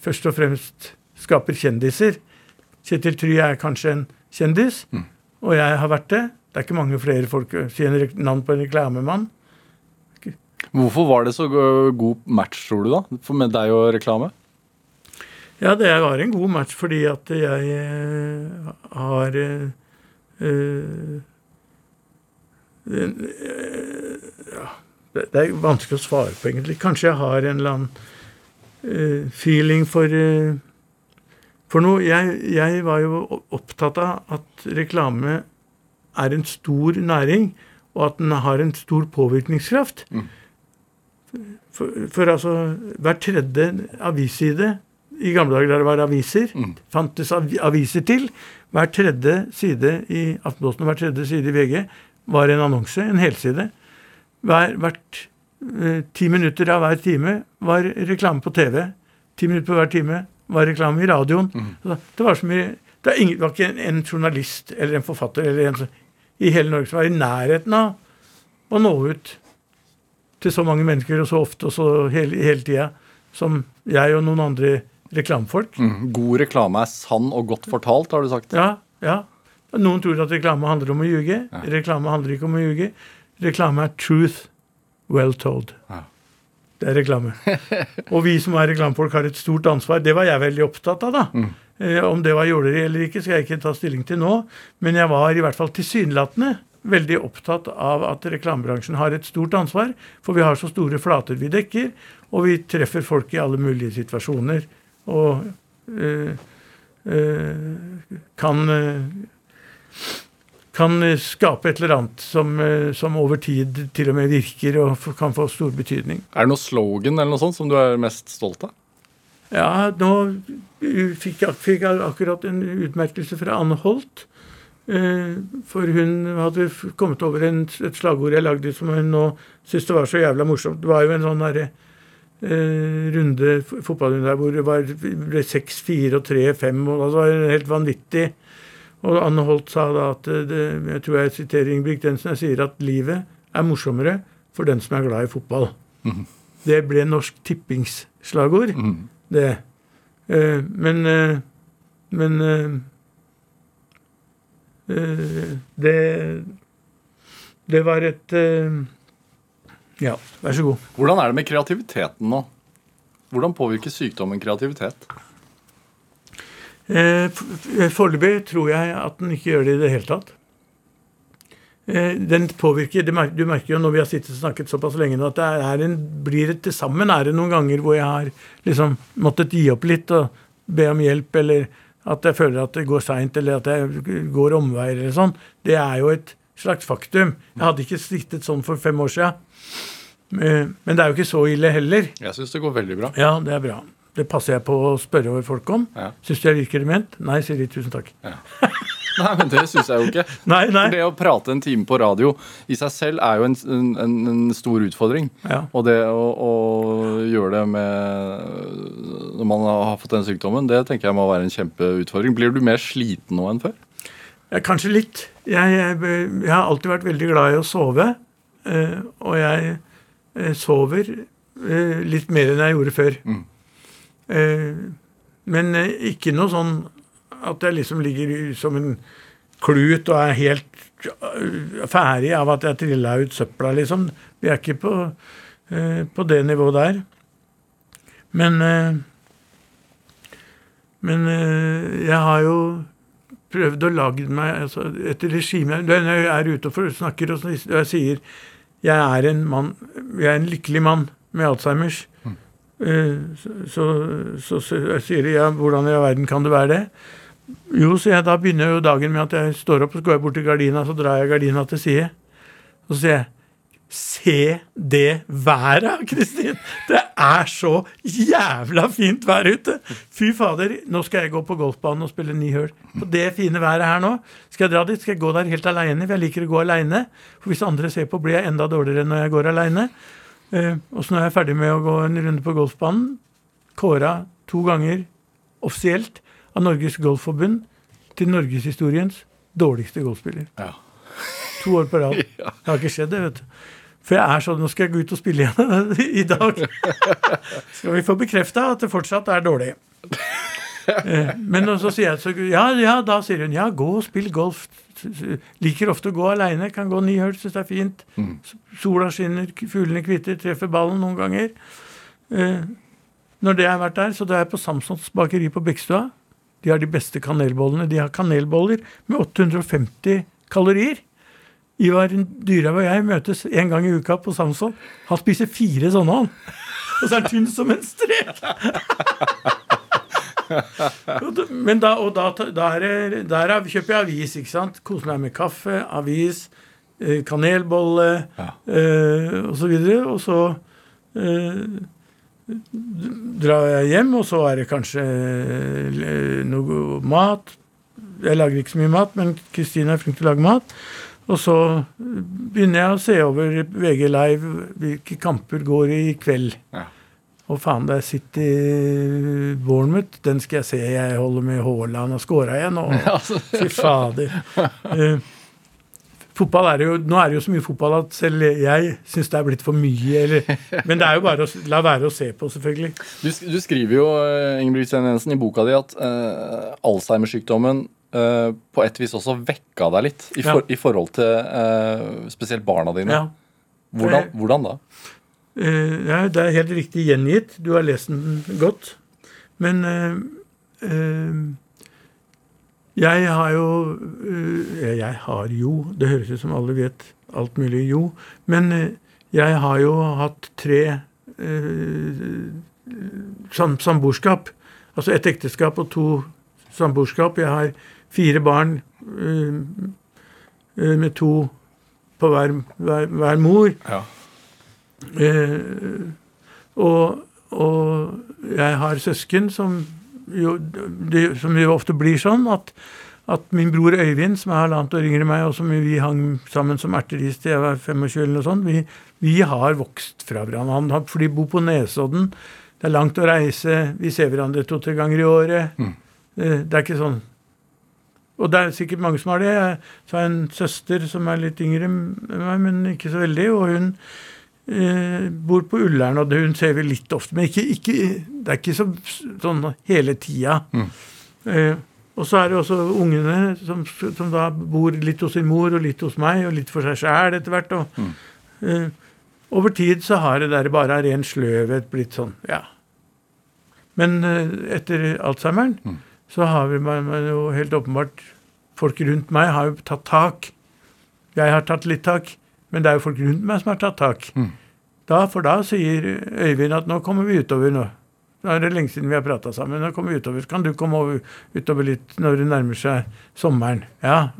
først og fremst skaper kjendiser. Kjetil Try er kanskje en kjendis, og jeg har vært det. Det er ikke mange flere folk sier en navn på en reklamemann. Hvorfor var det så god match, tror du, da? For med deg og reklame? Ja, det var en god match fordi at jeg eh, har øh, eh, eh, ja, det, er vanskelig å svare på, egentlig. Kanskje jeg har en eller annen eh, feeling for eh, For noe. Jeg, jeg var jo opptatt av at reklame er en stor næring, og at den har en stor påvirkningskraft. For, for altså, hver tredje avisside I gamle dager der det var aviser, fantes av, aviser til. Hver tredje side i Aftenposten og hver tredje side i VG var en annonse, en helside. Hver, hvert eh, ti minutter av hver time var reklame på TV. Ti minutter på hver time var reklame i radioen. Mm. Det var så mye Det var, ingen, det var ikke en, en journalist eller en forfatter eller en i hele Norge som er i nærheten av å nå ut til så mange mennesker og så ofte og så hele, hele tida som jeg og noen andre reklamefolk. Mm. God reklame er sann og godt fortalt, har du sagt. Ja, ja. Noen tror at reklame handler om å ljuge. Reklame handler ikke om å ljuge. Reklame er truth well told. Ja. Det er reklame. Og vi som er reklamefolk, har et stort ansvar. Det var jeg veldig opptatt av, da. Eh, om det var jåleri eller ikke, skal jeg ikke ta stilling til nå. Men jeg var i hvert fall tilsynelatende veldig opptatt av at reklamebransjen har et stort ansvar. For vi har så store flater vi dekker, og vi treffer folk i alle mulige situasjoner. Og øh, øh, kan øh, kan eh, skape et eller annet som, eh, som over tid til og med virker og kan få stor betydning. Er det noe slogan eller noe sånt som du er mest stolt av? Ja, nå fikk jeg, fikk jeg akkurat en utmerkelse fra Anne Holt. eh, For hun hadde kommet over en, et slagord jeg lagde som hun nå syntes det var så jævla morsomt. Det var jo en sånn derre eh, runde, fotballrunde der hvor det var, ble 6-4 og 3-5. og Det var helt vanvittig. Og Anne Holt sa da at eh, det, jeg tror jeg siterer Ingebrigtsensen, jeg sier at livet er morsommere for den som er glad i fotball. Det ble Norsk Tippings slagord det. Eh, men eh, men eh, det Det var et Ja, vær så god. Hvordan er det med kreativiteten nå? Hvordan påvirker sykdommen kreativitet? Foreløpig tror jeg at den ikke gjør det i det hele tatt. Eh, Den påvirker, Du merker jo når vi har sittet og snakket såpass lenge nå, at det er en, blir et til sammen er det noen ganger hvor jeg har liksom måttet gi opp litt og be om hjelp, eller at jeg føler at det går seint, eller at jeg går omveier eller sånn. Det er jo et slags faktum. Jeg hadde ikke sittet sånn for fem år siden. Eh, Men det er jo ikke så ille heller. Jeg syns det går veldig bra. Ja, det er bra. Det passer jeg på å spørre over folk om. Ja. Syns du jeg virker dement? Nei, sier de. Tusen takk. Nei, men det syns jeg jo ikke. Nei, nei. For det å prate en time på radio i seg selv er jo en, en, en stor utfordring. Ja. Og det å, å gjøre det med Når man har fått den sykdommen, det tenker jeg må være en kjempeutfordring. Blir du mer sliten nå enn før? Ja, kanskje litt. Jeg, jeg, jeg har alltid vært veldig glad i å sove. eh, og jeg eh, sover eh, litt mer enn jeg gjorde før. Eh, men eh, ikke noe sånn at jeg liksom ligger som en klut og er helt eh, ferdig av at jeg trilla ut søpla, liksom. Vi er ikke på, eh, på det nivået der. Men eh, Men eh, jeg har jo prøvd å lage meg altså, et regime Når jeg er ute og snakker og jeg sier jeg er en mann, jeg er en lykkelig mann med Alzheimers, eh, så, så, så, så jeg sier de ja, hvordan i all verden kan det være det? Jo, så jeg, da begynner jo dagen med at jeg står opp, så går jeg bort til gardina, så drar jeg gardina til side. Og så sier jeg Se det været, Kristin! Det er så jævla fint vær ute! Fy fader, nå skal jeg gå på golfbanen og spille ni hull. På det fine været her nå. Skal jeg dra dit, skal jeg gå der helt aleine, for jeg liker å gå aleine. For hvis andre ser på, blir jeg enda dårligere når jeg går aleine. Eh, og så når jeg er ferdig med å gå en runde på golfbanen, kåra to ganger offisielt av Norges Golfforbund til norgeshistoriens dårligste golfspiller. Ja. To år på rad. Det har ikke skjedd, det, vet du. For jeg er sånn Nå skal jeg gå ut og spille igjen i dag. Skal vi få bekrefta at det fortsatt er dårlig. Eh, Men så sier jeg så, ja, ja, da sier hun ja, gå og spill golf. Liker ofte å gå aleine, kan gå ni hull, syns det er fint. Sola skinner, fuglene kvitter, treffer ballen noen ganger. Eh, Når det har vært der, så da er jeg på Samsons bakeri på Bekkestua. De har de beste kanelbollene. De har kanelboller med 850 kalorier. Ivar Dyrhaug og jeg møtes en gang i uka på Samson. Han spiser fire sånne, han. Og så er han tynn som en strek. Men da, og da, der, er der er- kjøper jeg avis, ikke sant. Koser meg med kaffe, avis, eh, kanelbolle Ja. eh, og så videre. Og så eh, drar jeg hjem, og så er det kanskje eh, noe mat. Jeg lager ikke så mye mat, men Kristine er flink til å lage mat. Og så begynner jeg å se over VG Live hvilke kamper går i kveld. Ja. Og faen, det er City Bournemouth. Den skal jeg se. Jeg holder med Haaland og scora igjen. Og, altså, Fy fader. Eh, fotball er jo, Nå er det jo så mye fotball at selv jeg syns det er blitt for mye. Eller, men det er jo bare å la være å se på, selvfølgelig. Du, du skriver jo eh, Ingebrigt Jensen, i boka di at uh, Alzheimer-sykdommen uh, på et vis også vekka deg litt i, for, Ja. i forhold til spesielt barna dine. Ja. Hvordan, hvordan da? Eh, ja, det er helt riktig gjengitt. Du har lest den godt. Men eh, eh, jeg har jo eh, Jeg har jo Det høres ut som alle vet alt mulig jo. Men eh, jeg har jo hatt tre eh, sam samboerskap. Altså et ekteskap og to samboerskap. Jeg har fire barn eh, eh, med to på hver, hver, hver mor. Ja. Eh, og, og jeg har søsken som jo, det, som jo ofte blir sånn at, at min bror Øyvind, som er halvannet år yngre enn meg, og som vi hang sammen som erteris til jeg var 25 eller noe sånt, vi, vi har vokst fra hverandre. Han har, for de bor på Nesodden. Det er langt å reise. Vi ser hverandre to-tre ganger i året. Mm. det er ikke sånn og det er sikkert mange som har det. Jeg har en søster som er litt yngre enn meg, men ikke så veldig. Og hun eh, bor på Ullern, og hun ser vi litt ofte. Men ikke, ikke, det er ikke så, sånn hele tida. Eh, og så er det også ungene som, som da bor litt hos sin mor og litt hos meg, og litt for seg sjæl etter hvert. Og, eh, over tid så har det der bare av ren sløvhet blitt sånn, ja. Men eh, etter Alzheimeren så har vi man, man jo helt åpenbart Folk rundt meg har jo tatt tak. Jeg har tatt litt tak, men det er jo folk rundt meg som har tatt tak. Da, for da sier Øyvind at nå kommer vi utover nå. Nå er det lenge siden vi har prata sammen. Nå kommer vi utover. Så kan du komme over, utover litt når det nærmer seg sommeren. Ja.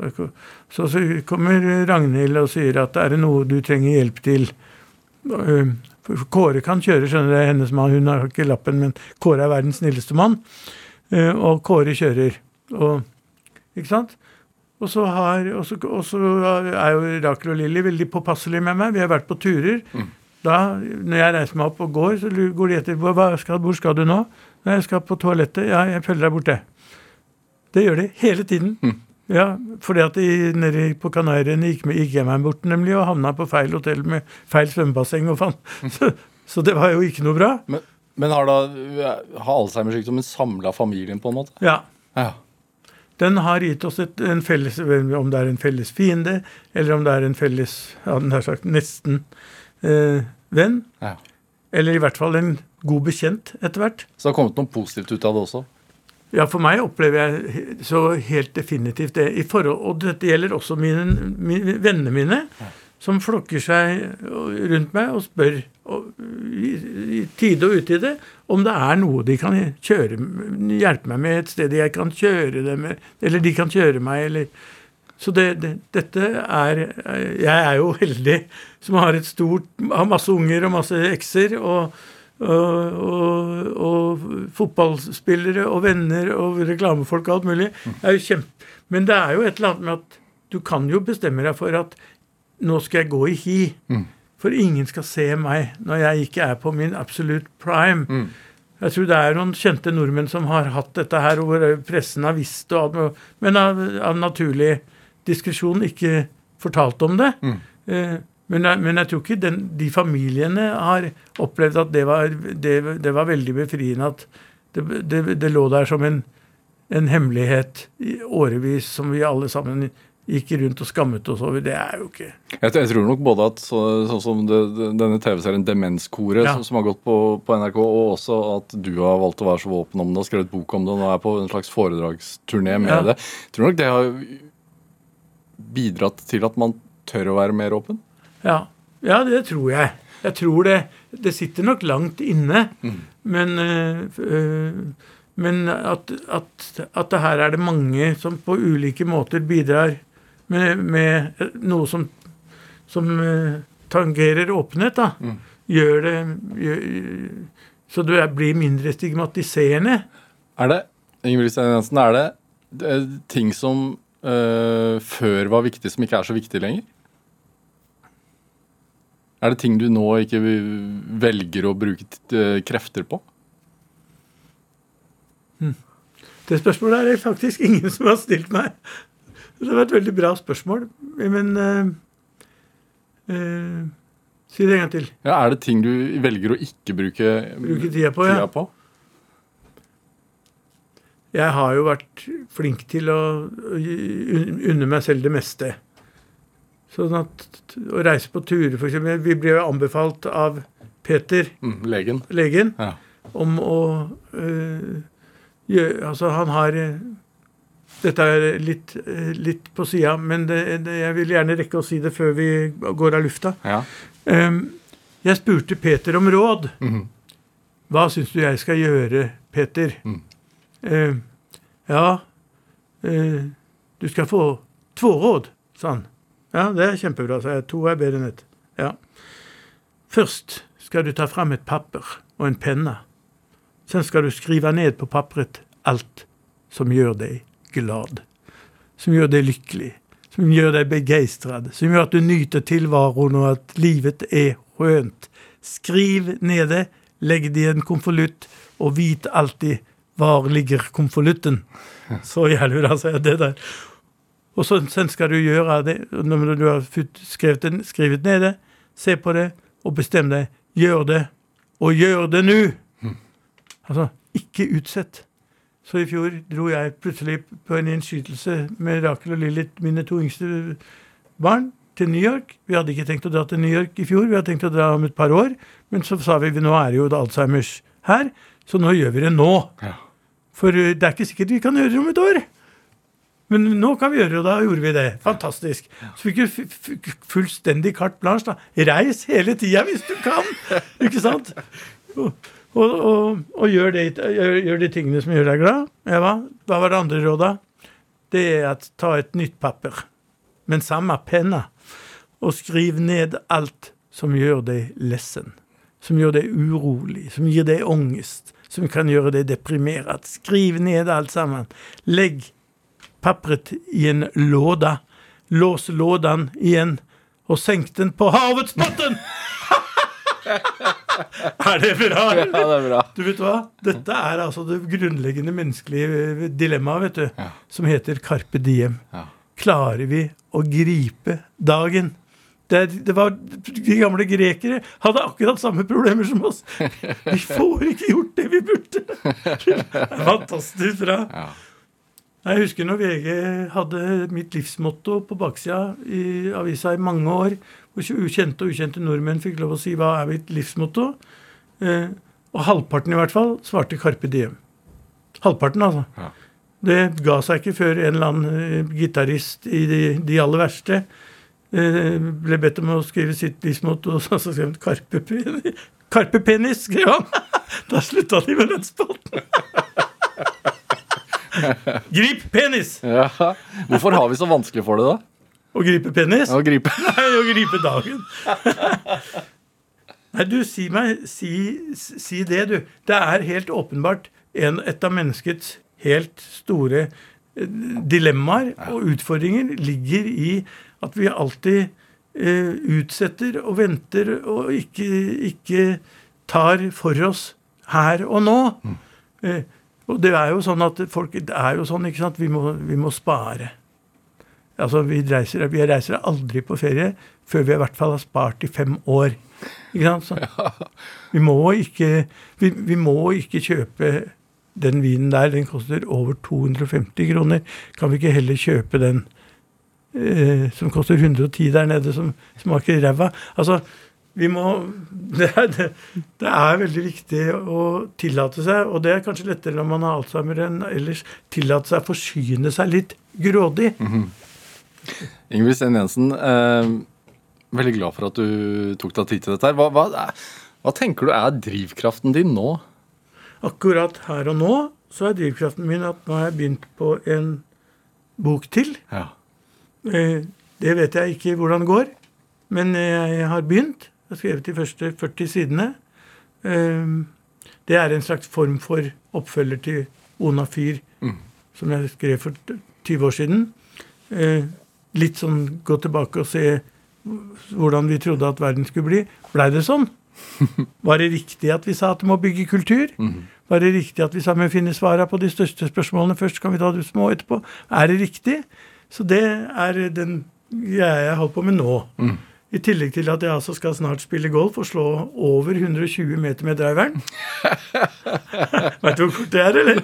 Så, så kommer Ragnhild og sier at er det noe du trenger hjelp til. Kåre kan kjøre, skjønner du. Hennes mann, hun har ikke lappen, men Kåre er verdens snilleste mann. Og Kåre kjører. Og, ikke sant? Og så, har, og, så, og så er jo Rakel og Lilly veldig påpasselige med meg. Vi har vært på turer. Da, når jeg reiser meg opp og går, så går de etter hvor, skal, hvor skal du nå? Nei, jeg skal på toalettet. Ja, jeg følger deg borte. Det gjør de hele tiden. Ja, fordi at de nede på Kanariøyene gikk, gikk jeg meg bort nemlig og havna på feil hotell med feil svømmebasseng og faen. Så, så det var jo ikke noe bra. Men, men har da har Alzheimer-sykdommen samla familien på en måte? Ja. Ja. Den har gitt oss et, en felles Om det er en felles fiende, eller om det er en felles ja, den har sagt nesten eh, venn. ja. Eller i hvert fall en god bekjent etter hvert. Så det har kommet noe positivt ut av det også? Ja, for meg opplever jeg så helt definitivt det. I forhold, og dette gjelder også mine, mine vennene mine, som flokker seg rundt meg og spør i, tide og utide om det er noe de kan kjøre, hjelpe meg med, et sted jeg kan kjøre dem eller de kan kjøre meg, eller Så det, det, dette er Jeg er jo heldig som har et stort Har masse unger og masse ekser. og og, og, og fotballspillere og venner og reklamefolk og alt mulig. Det er jo kjempe... Men det er jo et eller annet med at du kan jo bestemme deg for at nå skal jeg gå i hi. For ingen skal se meg når jeg ikke er på min absolute prime. Jeg tror det er noen kjente nordmenn som har hatt dette her, hvor pressen har visst det, og alt men av, av naturlig diskresjon ikke fortalt om det. Eh, men, jeg- men jeg tror ikke den, de familiene har opplevd at det var, det, det var veldig befriende at det, det, det lå der som en, en hemmelighet i årevis som vi alle sammen gikk rundt og skammet oss over. Det er jo ikke Jeg, jeg tror nok både at så, sånn som det, denne TV-serien Demenskoret, Ja. som, som har gått på, på NRK, og også at du har valgt å være så åpen om det og skrevet bok om det og nå er på en slags foredragsturné med Ja. det. Jeg tror nok det har bidratt til at man tør å være mer åpen. Ja, ja det tror jeg. Jeg tror det Det sitter nok langt inne, men øh, øh, Men at, at, at det her er det mange som på ulike måter bidrar med, med noe som, som øh, tangerer åpenhet, da. gjør det gjør, Så du blir mindre stigmatiserende. Er det Ingrid Jensen, er det eh, ting som øh, før var viktig, som ikke er så viktig lenger? Er det ting du nå ikke velger å bruke eh, krefter på? Det spørsmålet er det faktisk ingen som har stilt meg. Det var et veldig bra spørsmål, men uh, uh, Si det en gang til. Ja, er det ting du velger å ikke bruke, Bruke tida på, ja. på? Jeg har jo vært flink til å unne meg selv det meste. Sånn at å reise på turer, f.eks. Vi ble jo anbefalt av Peter, Mm, legen. legen, Ja. om å øh, gjøre Altså, han har Dette er litt, litt på sida, men det, det, jeg vil gjerne rekke å si det før vi går av lufta. ja. Um, jeg spurte Peter om råd. Mhm. Hva syns du jeg skal gjøre, Peter? Mm. Uh, ja, uh, du skal få to råd, sa han. Ja, det er kjempebra, sa jeg. To er bedre enn ett. Ja. Først skal du ta fram et papper og en penne. Sen skal du skrive ned på papiret alt som gjør deg glad. Som gjør deg lykkelig. Som gjør deg begeistret. Som gjør at du nyter tilværelsen og at livet er skjønt. Skriv ned det, legg det i en konvolutt, og vit alltid hvor ligger konvolutten. Så gjelder det jeg det der. Og så, sen skal du gjøre det, når du har skrevet, det, skrevet ned det, se på det, og bestem deg. Gjør det, og gjør det nå! Altså, ikke utsett. Så i fjor dro jeg plutselig på en innskytelse med Rakel og Lilith, mine to yngste barn, til New York. Vi hadde ikke tenkt å dra til New York i fjor, vi hadde tenkt å dra om et par år. Men så sa vi nå er det jo Alzheimers her, så nå gjør vi det nå. Ja. For uh, det er ikke sikkert vi kan gjøre det om et år. Men nå kan vi gjøre det, og da gjorde vi det. Fantastisk. Så fikk vi fullstendig carte blanche. da. Reis hele tida hvis du kan! Ikke sant? Og, og, og, gjør, det, gjør, gjør de tingene som gjør deg glad. Eva, hva var det andre rådet? Det er at ta et nytt papir, men samme penne, og skriv ned alt som gjør deg lessen. Som gjør deg urolig, som gir deg angst, som kan gjøre deg deprimert. Skriv ned alt sammen. Legg papiret i en låda. Lås lådan igjen, og senk den på havets bunn! er det bra? ja, det er bra. Du vet hva? Dette er altså det grunnleggende menneskelige dilemmaet, vet du, Ja. som heter carpe diem. Ja. Klarer vi å gripe dagen? Det, det var, De gamle grekere hadde akkurat samme problemer som oss. Vi får ikke gjort det vi burde. Det er Fantastisk bra. Ja. Jeg husker når VG hadde mitt livsmotto på baksida i avisa i mange år, hvor ukjente og ukjente nordmenn fikk lov å si hva er mitt livsmotto. Eh, og halvparten i hvert fall svarte Carpe Diem. Halvparten, altså. Ja. Det ga seg ikke før en eller annen eh, gitarist i de, de aller verste eh, ble bedt om å skrive sitt livsmotto, og så skrev han Carpe Penis. Carpe penis, skrev han! Da slutta de med den spalten. Grip penis! Ja. Hvorfor har vi så vanskelig for det, da? Å gripe penis? Å gripe Nei, å gripe dagen. Nei, du, si meg Si, si det, du. Det er helt åpenbart en, et av menneskets helt store eh, dilemmaer og utfordringer ligger i at vi alltid eh, utsetter og venter og ikke, ikke tar for oss her og nå. Eh, og det er jo sånn at folk Det er jo sånn, ikke sant, vi må, vi må spare. Altså, vi reiser, vi reiser aldri på ferie før vi i hvert fall har spart i fem år. Ikke sant? Så, vi, må ikke, vi, vi må ikke kjøpe den vinen der. Den koster over 250 kroner. Kan vi ikke heller kjøpe den eh, som koster 110 der nede, som smaker ræva? Altså, vi må det er, det, det er veldig viktig å tillate seg, og det er kanskje lettere når man har alzheimer enn ellers, tillate seg å forsyne seg litt grådig. Ingrid Sten Jensen, eh, veldig glad for at du tok deg tid til dette. her. Hva, hva, hva tenker du er drivkraften din nå? Akkurat her og nå så er drivkraften min at nå har jeg begynt på en bok til. Ja. Eh, Det vet jeg ikke hvordan det går, men jeg har begynt. Jeg har skrevet de første 40 sidene. Eh, det er en slags form for oppfølger til Ona Fyr, som jeg skrev for 20 år siden. Eh, litt sånn gå tilbake og se hvordan vi trodde at verden skulle bli. Blei det sånn? Var det riktig at vi sa at det må bygge kultur? Var det riktig at vi sa vi finner svara på de største spørsmålene først, kan vi ta de små etterpå? Er det riktig? Så det er den greia jeg holder på med nå. I tillegg til at jeg altså skal snart spille golf og slå over 120 meter med driveren. Vet du hvor kort det er, eller?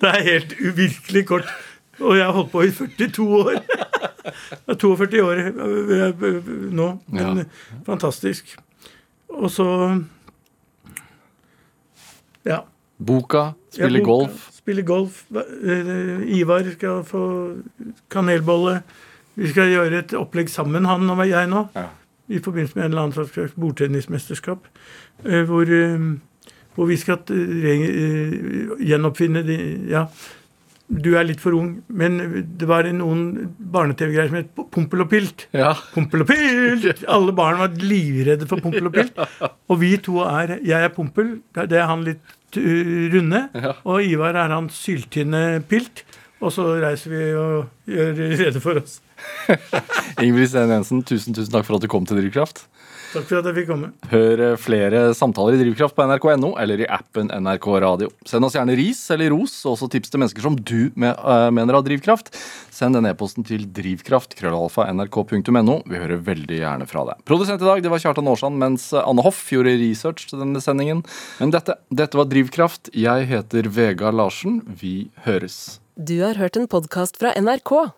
det er helt uvirkelig kort. Og jeg har holdt på i 42 år. Jeg er 42 år øh, nå. Men fantastisk. Og så Ja. Boka, spille ja, boka, golf. Spille golf. Eh, Ivar skal få kanelbolle. Vi skal gjøre et opplegg sammen, han og jeg nå. Ja. I forbindelse med en eller annen slags bordtennismesterskap. eh, Hvor, eh, hvor vi skal eh, gjenoppfinne de Ja, du er litt for ung, men det var noen barne-TV-greier som het Pompel og Pilt. Ja. Pompel og Pilt! Alle barn var livredde for Pompel og Pilt. Og vi to er Jeg er Pompel, det er han litt runde. Ja. Og Ivar er han syltynne Pilt. Og så reiser vi og gjør rede for oss. Ingrid Steen Jensen, tusen, tusen takk for at du kom til Drivkraft. Takk for at jeg fikk komme. Hør eh, flere samtaler i Drivkraft på nrk.no eller i appen NRK Radio. Send oss gjerne ris eller ros, og også tips til mennesker som du øh, mener har drivkraft. Send den e-posten til drivkraft, krøllalfa, Vi hører veldig gjerne fra deg. Produsent i dag det var Kjartan Aarsand, mens Anne Hoff gjorde research til denne sendingen. Men dette, dette var Drivkraft. Jeg heter Vega Larsen. Vi høres. Du har hørt en podkast fra NRK.